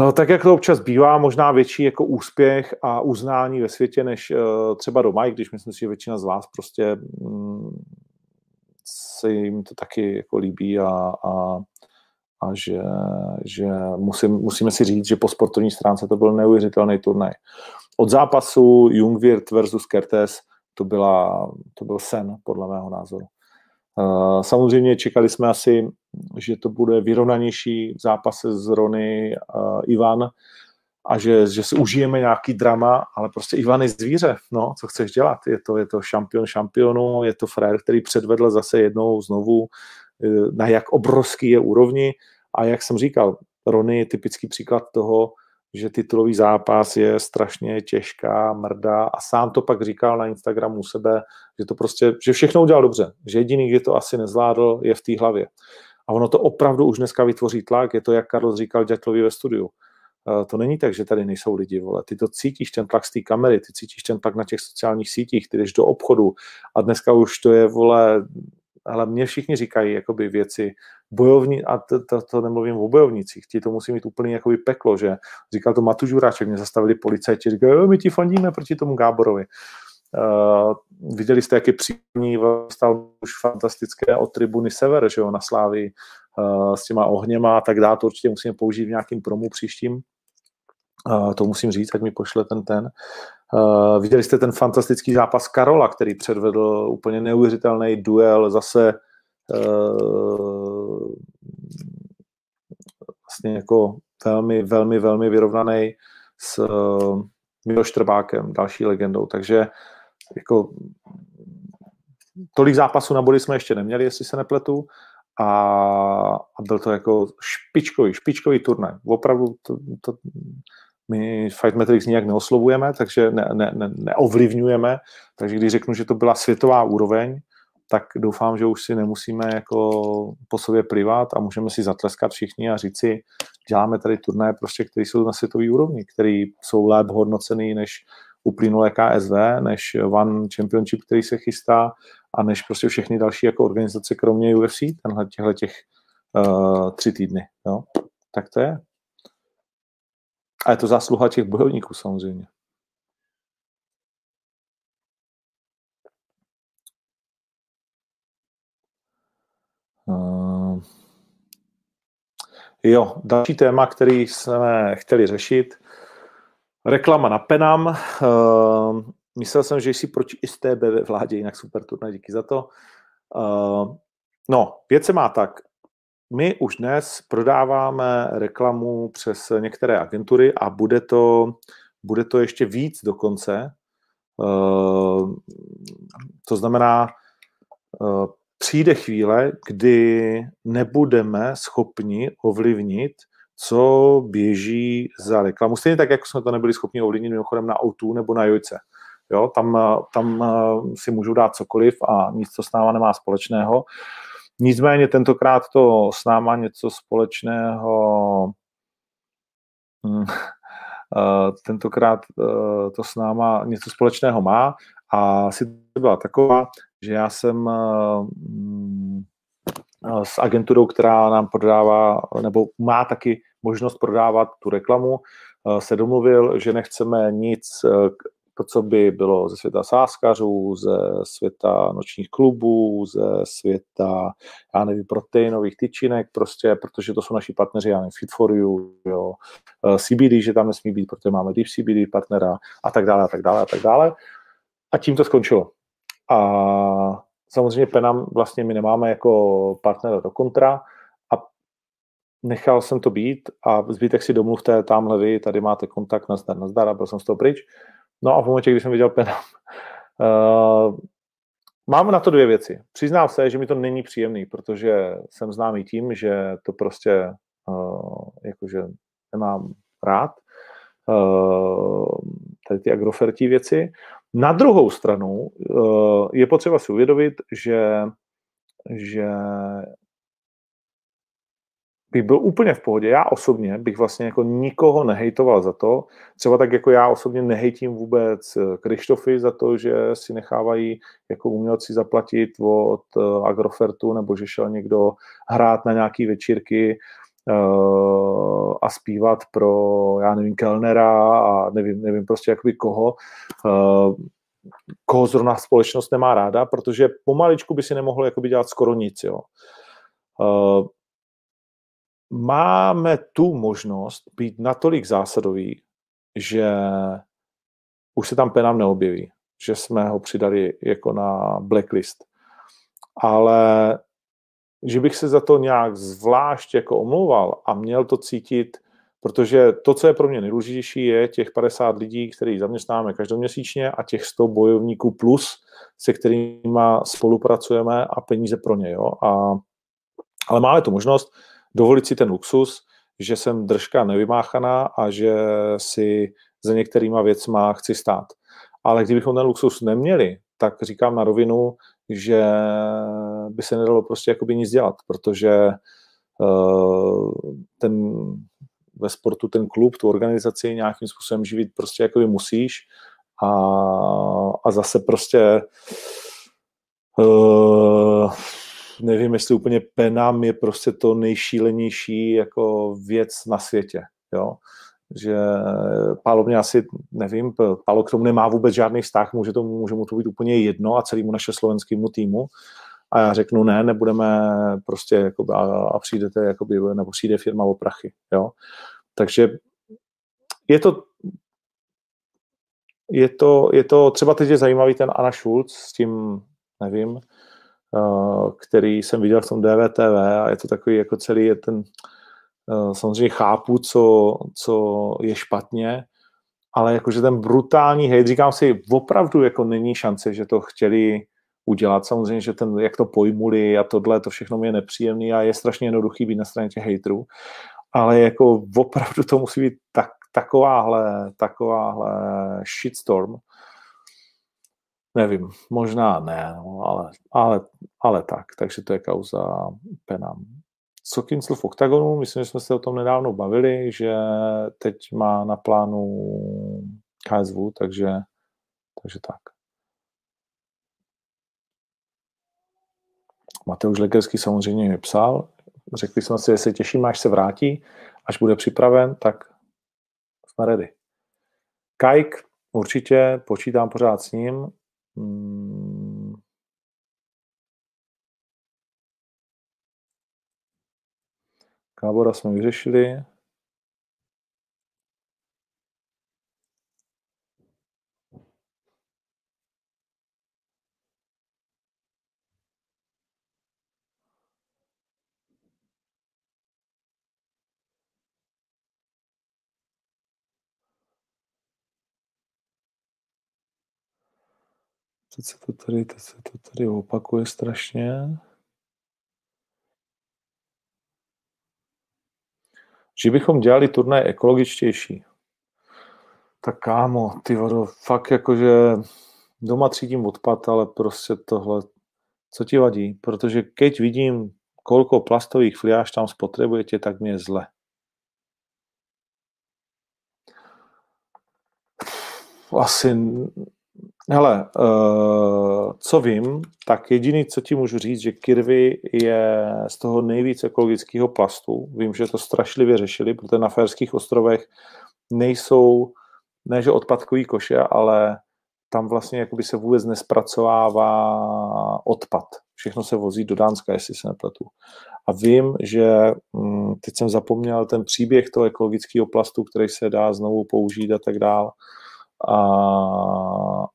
eh, tak jak to občas bývá, možná větší jako úspěch a uznání ve světě, než eh, třeba doma, i když myslím si, že většina z vás prostě mm, se jim to taky jako líbí a, a, a že, že musím, musíme si říct, že po sportovní stránce to byl neuvěřitelný turnaj. Od zápasu Jungwirth versus Kertes to, byla, to byl sen, podle mého názoru. Samozřejmě čekali jsme asi, že to bude vyrovnanější v zápase s Rony Ivan a že, že si užijeme nějaký drama, ale prostě Ivan je zvíře, no, co chceš dělat? Je to, je to šampion šampionu, je to frér, který předvedl zase jednou znovu, e, na jak obrovský je úrovni a jak jsem říkal, Rony je typický příklad toho, že titulový zápas je strašně těžká mrda a sám to pak říkal na Instagramu sebe, že to prostě, že všechno udělal dobře, že jediný, kdy to asi nezvládl, je v té hlavě. A ono to opravdu už dneska vytvoří tlak, je to, jak Karl říkal Dětlovi ve studiu. Eh, to není tak, že tady nejsou lidi, vole. Ty to cítíš, ten tlak z té kamery, ty cítíš ten tlak na těch sociálních sítích, ty jdeš do obchodu a dneska už to je, vole, ale mě všichni říkají jakoby věci bojovní, a to, to, to nemluvím o bojovnicích, ti to musí mít úplně jakoby peklo, že říkal to Matu Žuráček, mě zastavili policajti, říkají, my ti fandíme proti tomu Gáborovi. Uh, viděli jste, jak je příjemný, stal už fantastické od tribuny Sever, že jo, na Slávii uh, s těma ohněma a tak dále, to určitě musíme použít v nějakým promu příštím. Uh, to musím říct, ať mi pošle ten ten. Uh, viděli jste ten fantastický zápas Karola, který předvedl úplně neuvěřitelný duel, zase uh, vlastně jako velmi, velmi, velmi vyrovnaný s uh, Miloš Trbákem, další legendou. Takže jako tolik zápasů na body jsme ještě neměli, jestli se nepletu. A, a byl to jako špičkový, špičkový turnaj. Opravdu to, to, my Fight Metrics nijak neoslovujeme, takže ne, ne, ne, neovlivňujeme, takže když řeknu, že to byla světová úroveň, tak doufám, že už si nemusíme jako po sobě plivat a můžeme si zatleskat všichni a říci, děláme tady turnaje, prostě, které jsou na světové úrovni, které jsou lépe hodnocený než uplynulé KSV, než One Championship, který se chystá a než prostě všechny další jako organizace, kromě UFC, tenhle těchto těch uh, tři týdny. Jo? Tak to je. A je to zásluha těch bojovníků samozřejmě. Uh, jo, další téma, který jsme chtěli řešit, reklama na Penam. Uh, myslel jsem, že jsi proti STB ve vládě, jinak super turnaj, díky za to. Uh, no, věc se má tak my už dnes prodáváme reklamu přes některé agentury a bude to, bude to ještě víc dokonce. Uh, to znamená, uh, přijde chvíle, kdy nebudeme schopni ovlivnit, co běží za reklamu. Stejně tak, jako jsme to nebyli schopni ovlivnit mimochodem na O2 nebo na Jojce. Jo, tam, tam si můžu dát cokoliv a nic to s náma nemá společného. Nicméně tentokrát to s náma něco společného hm, eh, tentokrát eh, to s náma něco společného má. A to byla taková, že já jsem hm, s agenturou, která nám prodává, nebo má taky možnost prodávat tu reklamu, eh, se domluvil, že nechceme nic to, co by bylo ze světa sáskařů, ze světa nočních klubů, ze světa, já nevím, proteinových tyčinek, prostě, protože to jsou naši partneři, já nevím, Fit for You, jo, eh, CBD, že tam nesmí být, protože máme Deep CBD partnera a tak dále, a tak dále, a tak dále. A tím to skončilo. A samozřejmě Penam vlastně my nemáme jako partnera do kontra a nechal jsem to být a zbytek si domluvte tamhle vy, tady máte kontakt, nazdar, nazdar a byl jsem z toho pryč. No a v momentě, kdy jsem viděl Penam, uh, mám na to dvě věci. Přiznám se, že mi to není příjemný, protože jsem známý tím, že to prostě uh, jakože nemám rád. Uh, tady ty agrofertí věci. Na druhou stranu uh, je potřeba si uvědomit, že, že bych byl úplně v pohodě. Já osobně bych vlastně jako nikoho nehejtoval za to, třeba tak jako já osobně nehejtím vůbec eh, Krištofy za to, že si nechávají jako umělci zaplatit od eh, Agrofertu, nebo že šel někdo hrát na nějaký večírky uh, a zpívat pro, já nevím, Kellnera a nevím, nevím prostě jakoby koho, koho zrovna společnost nemá ráda, protože pomaličku by si nemohl jakoby dělat skoro nic, jo. Máme tu možnost být natolik zásadový, že už se tam penám neobjeví, že jsme ho přidali jako na blacklist. Ale že bych se za to nějak zvlášť jako omlouval a měl to cítit, protože to, co je pro mě nejdůležitější, je těch 50 lidí, který zaměstnáme každoměsíčně a těch 100 bojovníků plus, se kterými spolupracujeme a peníze pro ně. Jo? A, ale máme tu možnost, dovolit si ten luxus, že jsem držka nevymáchaná a že si za některýma věcma chci stát. Ale kdybychom ten luxus neměli, tak říkám na rovinu, že by se nedalo prostě jakoby nic dělat, protože uh, ten ve sportu ten klub, tu organizaci nějakým způsobem živit prostě jakoby musíš a, a zase prostě uh, nevím, jestli úplně penam je prostě to nejšílenější jako věc na světě, jo. Že Pálo mě asi, nevím, Pálo k tomu nemá vůbec žádný vztah, může, to, může mu to být úplně jedno a celému naše slovenskému týmu. A já řeknu, ne, nebudeme prostě, jakoby, a, a přijdete, jakoby, nebo přijde firma o prachy, jo. Takže je to, je to, je to, třeba teď je zajímavý ten Anna Schulz s tím, nevím, který jsem viděl v tom DVTV a je to takový jako celý je ten, eh, samozřejmě chápu, co, co je špatně, ale jakože ten brutální hejt, říkám si, opravdu jako není šance, že to chtěli udělat. Samozřejmě, že ten, jak to pojmuli a tohle, to všechno mi je nepříjemný a je strašně jednoduchý být na straně těch hejtrů, ale jako opravdu to musí být tak, takováhle, takováhle shitstorm, Nevím, možná ne, no, ale, ale, ale tak, takže to je kauza Penam. Co Kincel v OKTAGONu, myslím, že jsme se o tom nedávno bavili, že teď má na plánu KSV, takže, takže tak. Mateusz Legerský samozřejmě mi psal, řekli jsme si, že se těším, až se vrátí, až bude připraven, tak jsme ready. Kajk, určitě, počítám pořád s ním, Hmm. Kábora jsme vyřešili. Teď se to tady, teď se to tady opakuje strašně. Že bychom dělali turnaj ekologičtější. Tak kámo, ty vodo, fakt jakože doma třídím odpad, ale prostě tohle, co ti vadí? Protože keď vidím, kolko plastových fliáž tam spotřebujete, tak mě je zle. Asi Hele, uh, co vím, tak jediný, co ti můžu říct, že kirvy je z toho nejvíc ekologického plastu. Vím, že to strašlivě řešili, protože na Ferských ostrovech nejsou, ne že odpadkový koše, ale tam vlastně jakoby se vůbec nespracovává odpad. Všechno se vozí do Dánska, jestli se nepletu. A vím, že hm, teď jsem zapomněl ten příběh toho ekologického plastu, který se dá znovu použít a tak dále a,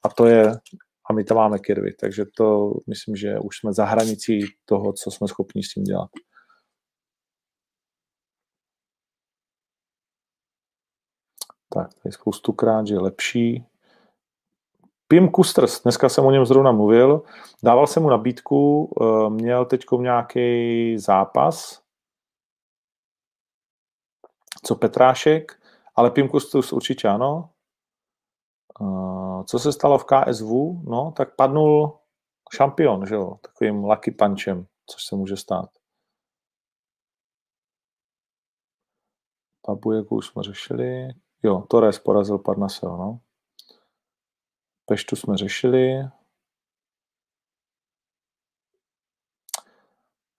a to je, a my tam máme kirvy, takže to myslím, že už jsme za hranicí toho, co jsme schopni s tím dělat. Tak, tady spoustukrát, že je lepší Pim Kusters, dneska jsem o něm zrovna mluvil, dával jsem mu nabídku, eh, měl teď nějaký zápas, co Petrášek, ale Pim Kusters určitě ano. Eh, co se stalo v KSV? No, tak padnul šampion, že jo, takovým lucky punchem, což se může stát. Pabujeku už jsme řešili. Jo, Torres porazil Parnasel, no. Peštu jsme řešili.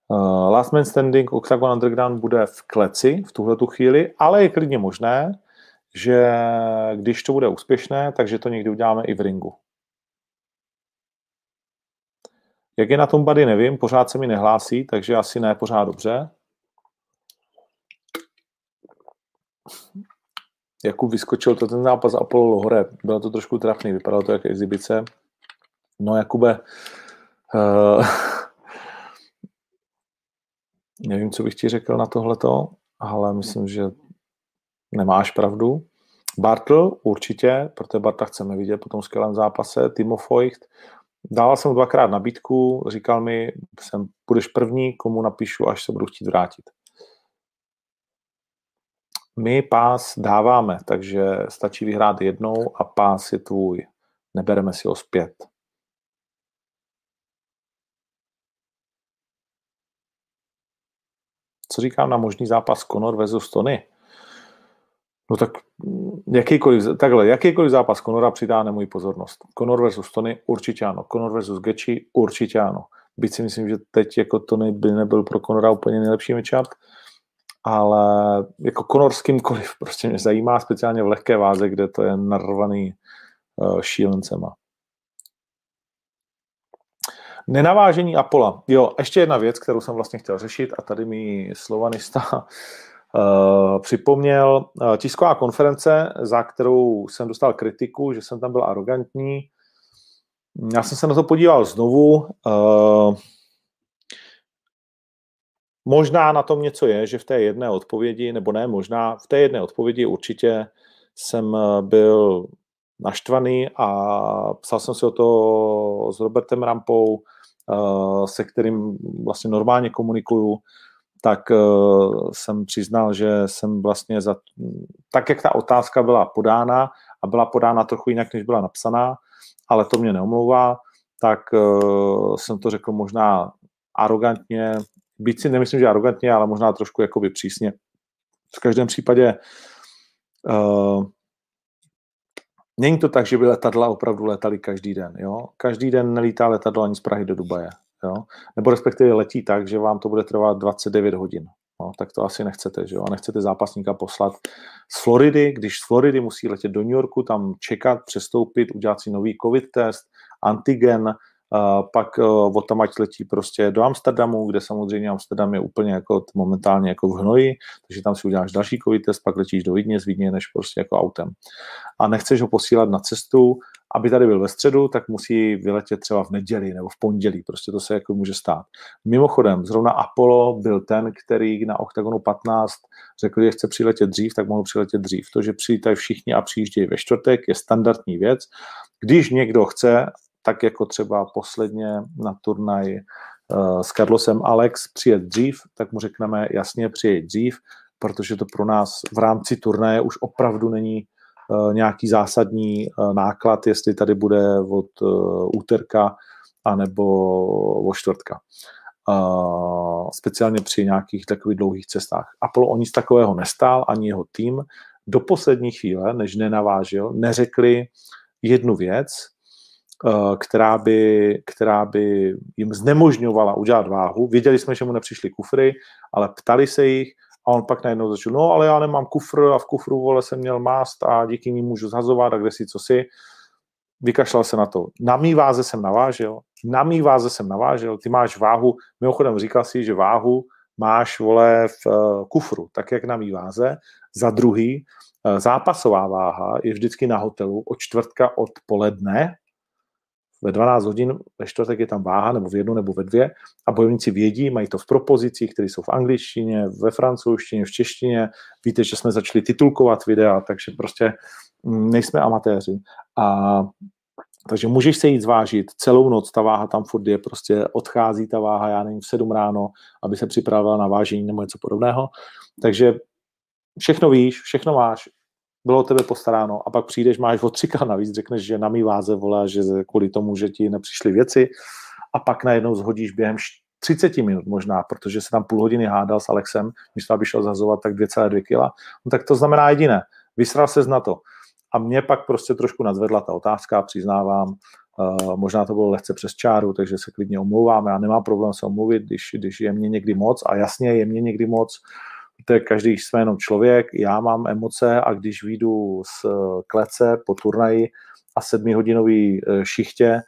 Uh, Last Man Standing Octagon Underground bude v kleci v tuhle tu chvíli, ale je klidně možné, že když to bude úspěšné, takže to někdy uděláme i v ringu. Jak je na tom Buddy, nevím, pořád se mi nehlásí, takže asi ne pořád dobře. Jakub vyskočil to ten zápas Apollo Lohore. Bylo to trošku trapný, vypadalo to jako exibice. No Jakube, uh, nevím, co bych ti řekl na tohleto, ale myslím, že nemáš pravdu. Bartl určitě, protože Barta chceme vidět po tom skvělém zápase. Timo Feucht, dával jsem mu dvakrát nabídku, říkal mi, jsem, budeš první, komu napíšu, až se budu chtít vrátit. My pás dáváme, takže stačí vyhrát jednou a pás je tvůj. Nebereme si ho zpět. Co říkám na možný zápas Conor versus Tony? No tak jakýkoliv, takhle, jakýkoliv zápas Conora přitáhne můj pozornost. Conor versus Tony určitě ano. Conor versus Gechi určitě ano. Byť si myslím, že teď jako Tony by nebyl pro Conora úplně nejlepší matchup, ale jako Conor s kýmkoliv prostě mě zajímá, speciálně v lehké váze, kde to je narvaný uh, šílencema. Nenavážení Apola. Jo, ještě jedna věc, kterou jsem vlastně chtěl řešit a tady mi slovanista připomněl. Uh, tisková konference, za kterou jsem dostal kritiku, že jsem tam byl arrogantní. Já jsem se na to podíval znovu. Uh, Možná na tom něco je, že v té jedné odpovědi, nebo ne možná, v té jedné odpovědi určitě jsem eh, byl naštvaný a psal jsem si o to s Robertem Rampou, eh, se kterým vlastně normálně komunikuju, tak eh, jsem přiznal, že jsem vlastně za, tak, jak ta otázka byla podána a byla podána trochu jinak, než byla napsaná, ale to mě neomlouvá, tak jsem to řekl možná arrogantně, byť si nemyslím, že arrogantně, ale možná trošku jakoby přísně. V každém případě uh, není to tak, že by letadla opravdu letaly každý den. Jo? Každý den nelítá letadlo ani z Prahy do Dubaje. Jo? Nebo respektive letí tak, že vám to bude trvat 29 hodin. No, tak to asi nechcete, že jo? A nechcete zápasníka poslat z Floridy, když z Floridy musí letět do New Yorku, tam čekat, přestoupit, udělat si nový covid test, antigen, pak uh, od tam ať letí prostě do Amsterdamu, kde samozřejmě Amsterdam je úplně jako momentálně jako v hnoji, takže tam si uděláš další covid test, pak letíš do Vídně, z Vídně než prostě jako autem. A nechceš ho posílat na cestu, aby tady byl ve středu, tak musí vyletět třeba v neděli nebo v pondělí, prostě to se jako může stát. Mimochodem, zrovna Apollo byl ten, který na OKTAGONu 15 řekl, že chce přiletět dřív, tak mohl přiletět dřív. To, že přijítají všichni a přijíždějí ve čtvrtek, je standardní věc. Když někdo chce, tak jako třeba posledně na turnaj uh, s Carlosem Alex přijet dřív, tak mu řekneme jasně přijet dřív, protože to pro nás v rámci turnaje už opravdu není uh, nějaký zásadní uh, náklad, jestli tady bude od úterka anebo od čtvrtka. Speciálně při nějakých takových dlouhých cestách. Apollo o nic takového nestál, ani jeho tým. Do poslední chvíle, než nenavážil, neřekli jednu věc, Eh, která by, která by jim znemožňovala udělat váhu. Věděli jsme, že mu nepřišly kufry, ale ptali se jich a on pak najednou začal, no ale já nemám kufr a v kufru vole jsem měl mást a díky ní můžu zhazovat a kde si co si. Vykašlal se na to. Na mý váze jsem navážil, na mý váze jsem navážil, ty máš váhu, mimochodem říkal si, že váhu máš, vole, v uh, kufru, tak jak na mý váze. Za druhý, uh, zápasová váha je vždycky na hotelu od čtvrtka odpoledne, ve 12 hodin, ve čtvrtek je tam váha, nebo v jednu, nebo ve dvě, a bojovníci vědí, mají to v propozicích, které jsou v angličtině, ve francouzštině, v češtině. Víte, že jsme začali titulkovat videa, takže prostě mm, nejsme amatéři. A takže můžeš se jít zvážit celou noc, ta váha tam furt je, prostě odchází ta váha, já nevím, v 7 ráno, aby se připravila na vážení nebo něco podobného. Takže všechno víš, všechno máš, bylo o tebe postaráno. A pak přijdeš, máš o třika navíc, řekneš, že na mý váze volá, že kvůli tomu, že ti nepřišly věci. A pak najednou zhodíš během 30 minut možná, protože se tam půl hodiny hádal s Alexem, místo aby šel zazovat tak 2,2 kg, no tak to znamená jediné, vysral ses na to. A mě pak prostě trošku nadzvedla ta otázka, přiznávám, Uh, možná to bylo lehce přes čáru, takže se klidně omlouvám. Já nemám problém se omluvit, když, když je mě někdy moc. A jasně je mě někdy moc, to je každý jsme jenom člověk, já mám emoce a když vyjdu z klece po turnaji a sedmihodinový eh, šichtě,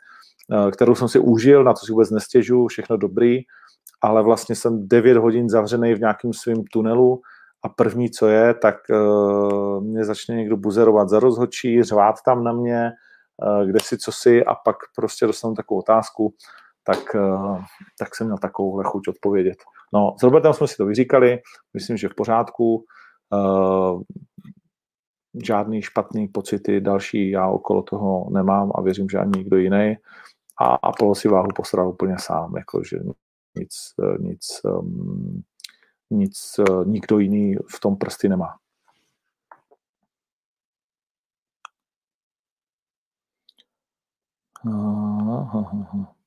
Eh, kterou jsem si užil, na to si vůbec nestěžu, všechno dobrý, ale vlastně jsem 9 hodin zavřený v nějakém svém tunelu a první, co je, tak mě začne někdo buzerovat za rozhodčí, řvát tam na mě, kde si, co si a pak prostě dostanu takovou otázku, tak, uh, tak jsem měl takovou chuť odpovědět. No, s Robertem jsme si to vyříkali, myslím, že v pořádku, uh, žádný špatný pocity další já okolo toho nemám a věřím, že ani nikdo jiný a Apollo si váhu posral úplně sám, jakože nic, nic, um, nic, uh, nikdo jiný v tom prsty nemá. Aha, aha.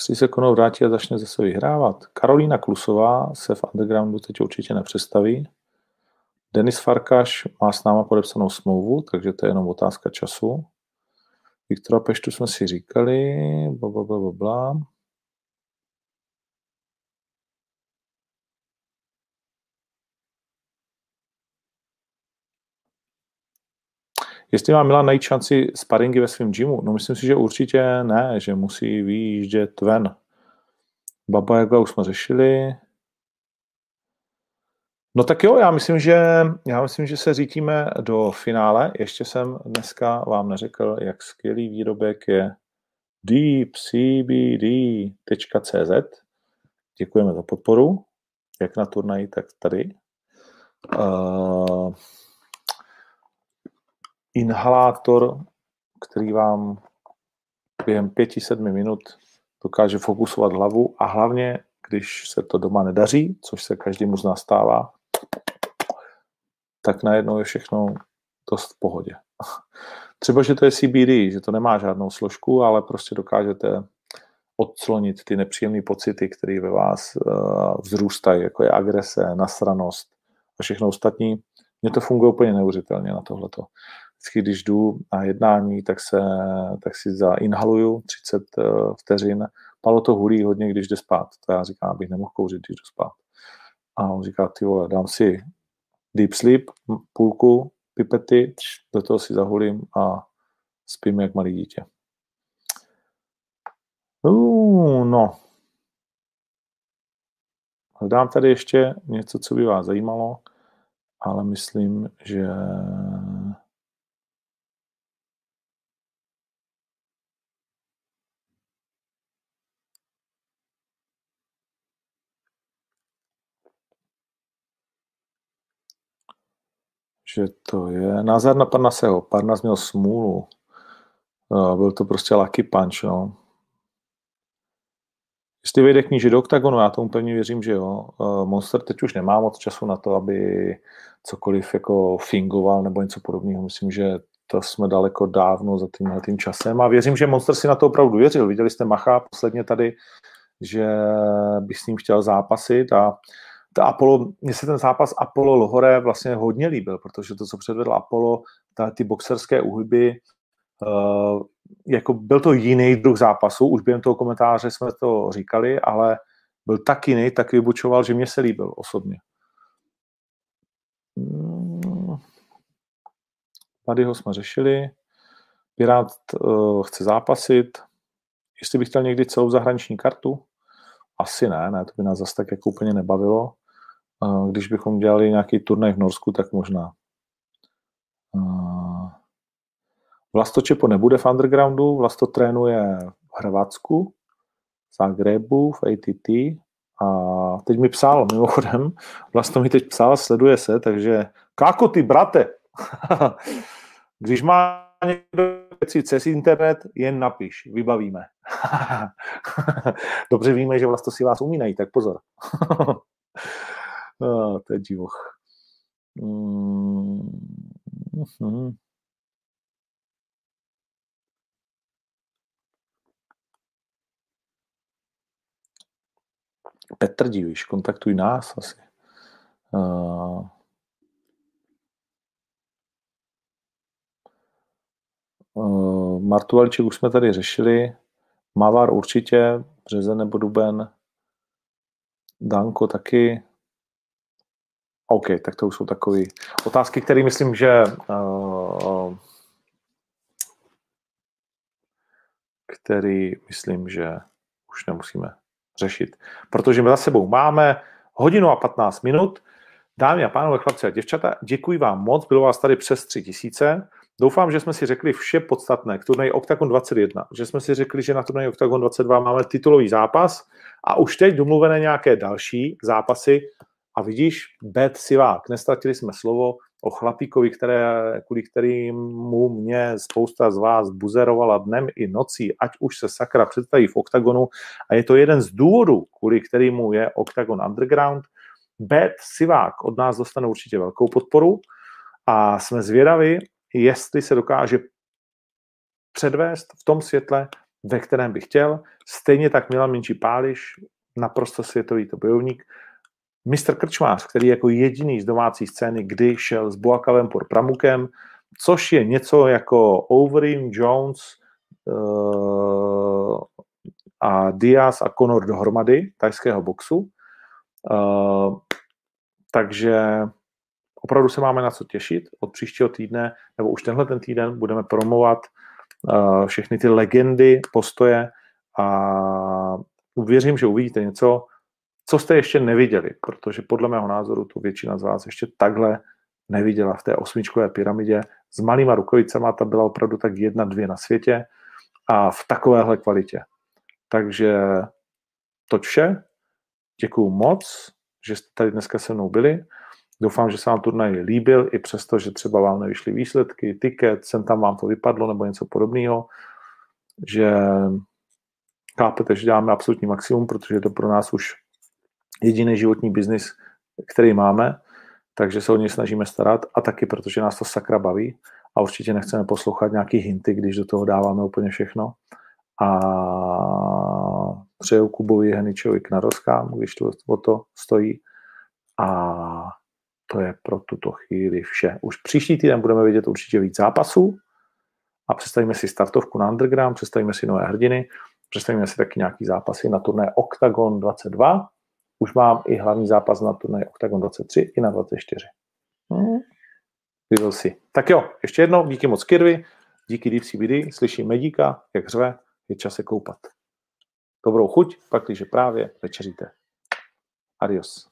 Jestli se Konor vrátí a začne zase vyhrávat. Karolína Klusová se v undergroundu teď určitě nepředstaví. Denis Farkaš má s náma podepsanou smlouvu, takže to je jenom otázka času. Viktora Peštu jsme si říkali, bla, bla, bla, bla. Jestli má Milan najít šanci sparingy ve svém gymu? No myslím si, že určitě ne, že musí vyjíždět ven. Baba Jaga už jsme řešili. No tak jo, já myslím, že, já myslím, že se řítíme do finále. Ještě jsem dneska vám neřekl, jak skvělý výrobek je deepcbd.cz. Děkujeme za podporu, jak na turnaji, tak tady. Uh, inhalátor, který vám během 5-7 minut dokáže fokusovat hlavu a hlavně, když se to doma nedaří, což se každému z nás stává, tak najednou je všechno dost v pohodě. Třeba, že to je CBD, že to nemá žádnou složku, ale prostě dokážete odclonit ty nepříjemné pocity, které ve vás uh, vzrůstají, jako je agrese, nasranost a všechno ostatní. Mně to funguje úplně neuvěřitelně na tohleto vždycky, když jdu na jednání, tak, se, tak si zainhaluju 30 eh, vteřin. Palo to hulí hodně, když jde spát. To já říkám, abych nemohl kouřit, když jdu spát. A on říká, ty vole, dám si deep sleep, půlku, pipety, do toho si zahulím a spím jak malý dítě. Uh, no. Hledám tady ještě něco, co by vás zajímalo, ale myslím, že že to je názor na Parnaseho. Parnas měl smůlu. Byl to prostě lucky punch, no. Jestli vyjde kníže do OKTAGONu, já tomu pevně věřím, že jo. Monster teď už nemá moc času na to, aby cokoliv jako fingoval nebo něco podobného. Myslím, že to jsme daleko dávno za tímhle tím časem a věřím, že Monster si na to opravdu věřil. Viděli jste Macha posledně tady, že by s ním chtěl zápasit a ta Apollo, mně se ten zápas Apollo Lohore vlastně hodně líbil, protože to, co předvedl Apollo, ta, ty boxerské uhyby, uh, jako byl to jiný druh zápasu, už během toho komentáře jsme to říkali, ale byl tak jiný, tak vybučoval, že mě se líbil osobně. Tady ho jsme řešili. Pirát uh, chce zápasit. Jestli bych chtěl někdy celou zahraniční kartu, asi ne, ne, to by nás zase tak jako úplně nebavilo. Když bychom dělali nějaký turnaj v Norsku, tak možná. Vlasto Čepo nebude v undergroundu, Vlasto trénuje v Hrvatsku, v Zagrebu, v ATT a teď mi psal, mimochodem, Vlasto mi teď psal, sleduje se, takže káko ty, brate, když má někdo věci přes internet, jen napiš, vybavíme. Dobře víme, že vlastně si vás umí najít, tak pozor. oh, to je divoch. Mm-hmm. Petr Diviš, kontaktuj nás asi. Uh, uh, Martuvalček už jsme tady řešili. Mavar určitě, březen nebo duben. Danko taky. OK, tak to už jsou takové otázky, které myslím, že uh, který myslím, že už nemusíme řešit. Protože my za sebou máme hodinu a 15 minut. Dámy a pánové, chlapci a děvčata, děkuji vám moc, bylo vás tady přes 3 tisíce. Doufám, že jsme si řekli vše podstatné k turnaji Octagon 21, že jsme si řekli, že na turnaji Octagon 22 máme titulový zápas a už teď domluvené nějaké další zápasy a vidíš, bet Sivák, nestratili jsme slovo o chlapíkovi, které, kvůli kterému mě spousta z vás buzerovala dnem i nocí, ať už se sakra představí v OKTAGONu a je to jeden z důvodů, kvůli kterému je OKTAGON Underground. Bet Sivák od nás dostane určitě velkou podporu a jsme zvědaví, jestli se dokáže předvést v tom světle, ve kterém bych chtěl. Stejně tak Milan Minčí Páliš, naprosto světový to bojovník, Mr. Krčmář, který jako jediný z domácí scény kdy šel s Boakavem por Pramukem, což je něco jako Overeem, Jones uh, a Diaz a Conor dohromady tajského boxu. Uh, takže opravdu se máme na co těšit. Od příštího týdne, nebo už tenhle ten týden, budeme promovat uh, všechny ty legendy, postoje a uvěřím, že uvidíte něco, co jste ještě neviděli, protože podle mého názoru tu většina z vás ještě takhle neviděla v té osmičkové pyramidě. S malýma rukavicama ta byla opravdu tak jedna, dvě na světě a v takovéhle kvalitě. Takže to vše. Děkuju moc, že jste tady dneska se mnou byli. Doufám, že se vám turnaj líbil, i přesto, že třeba vám nevyšly výsledky, tiket, sem tam vám to vypadlo nebo něco podobného, že chápete, že děláme absolutní maximum, protože je to pro nás už jediný životní biznis, který máme, takže se o něj snažíme starat a taky, protože nás to sakra baví a určitě nechceme poslouchat nějaký hinty, když do toho dáváme úplně všechno. A přeju Kubovi Heničovi k narozkám, když to o to stojí. A to je pro tuto chvíli vše. Už příští týden budeme vidět určitě víc zápasů a představíme si startovku na Underground, představíme si nové hrdiny, představíme si taky nějaký zápasy na turné Octagon 22 už mám i hlavní zápas na turnaj Octagon 23 i na 24. Hmm. Vybil si. Tak jo, ještě jednou, díky moc Kirvy, díky Deep CBD, slyším Medíka, jak řve, je čas se koupat. Dobrou chuť, pak když právě večeříte. Adios.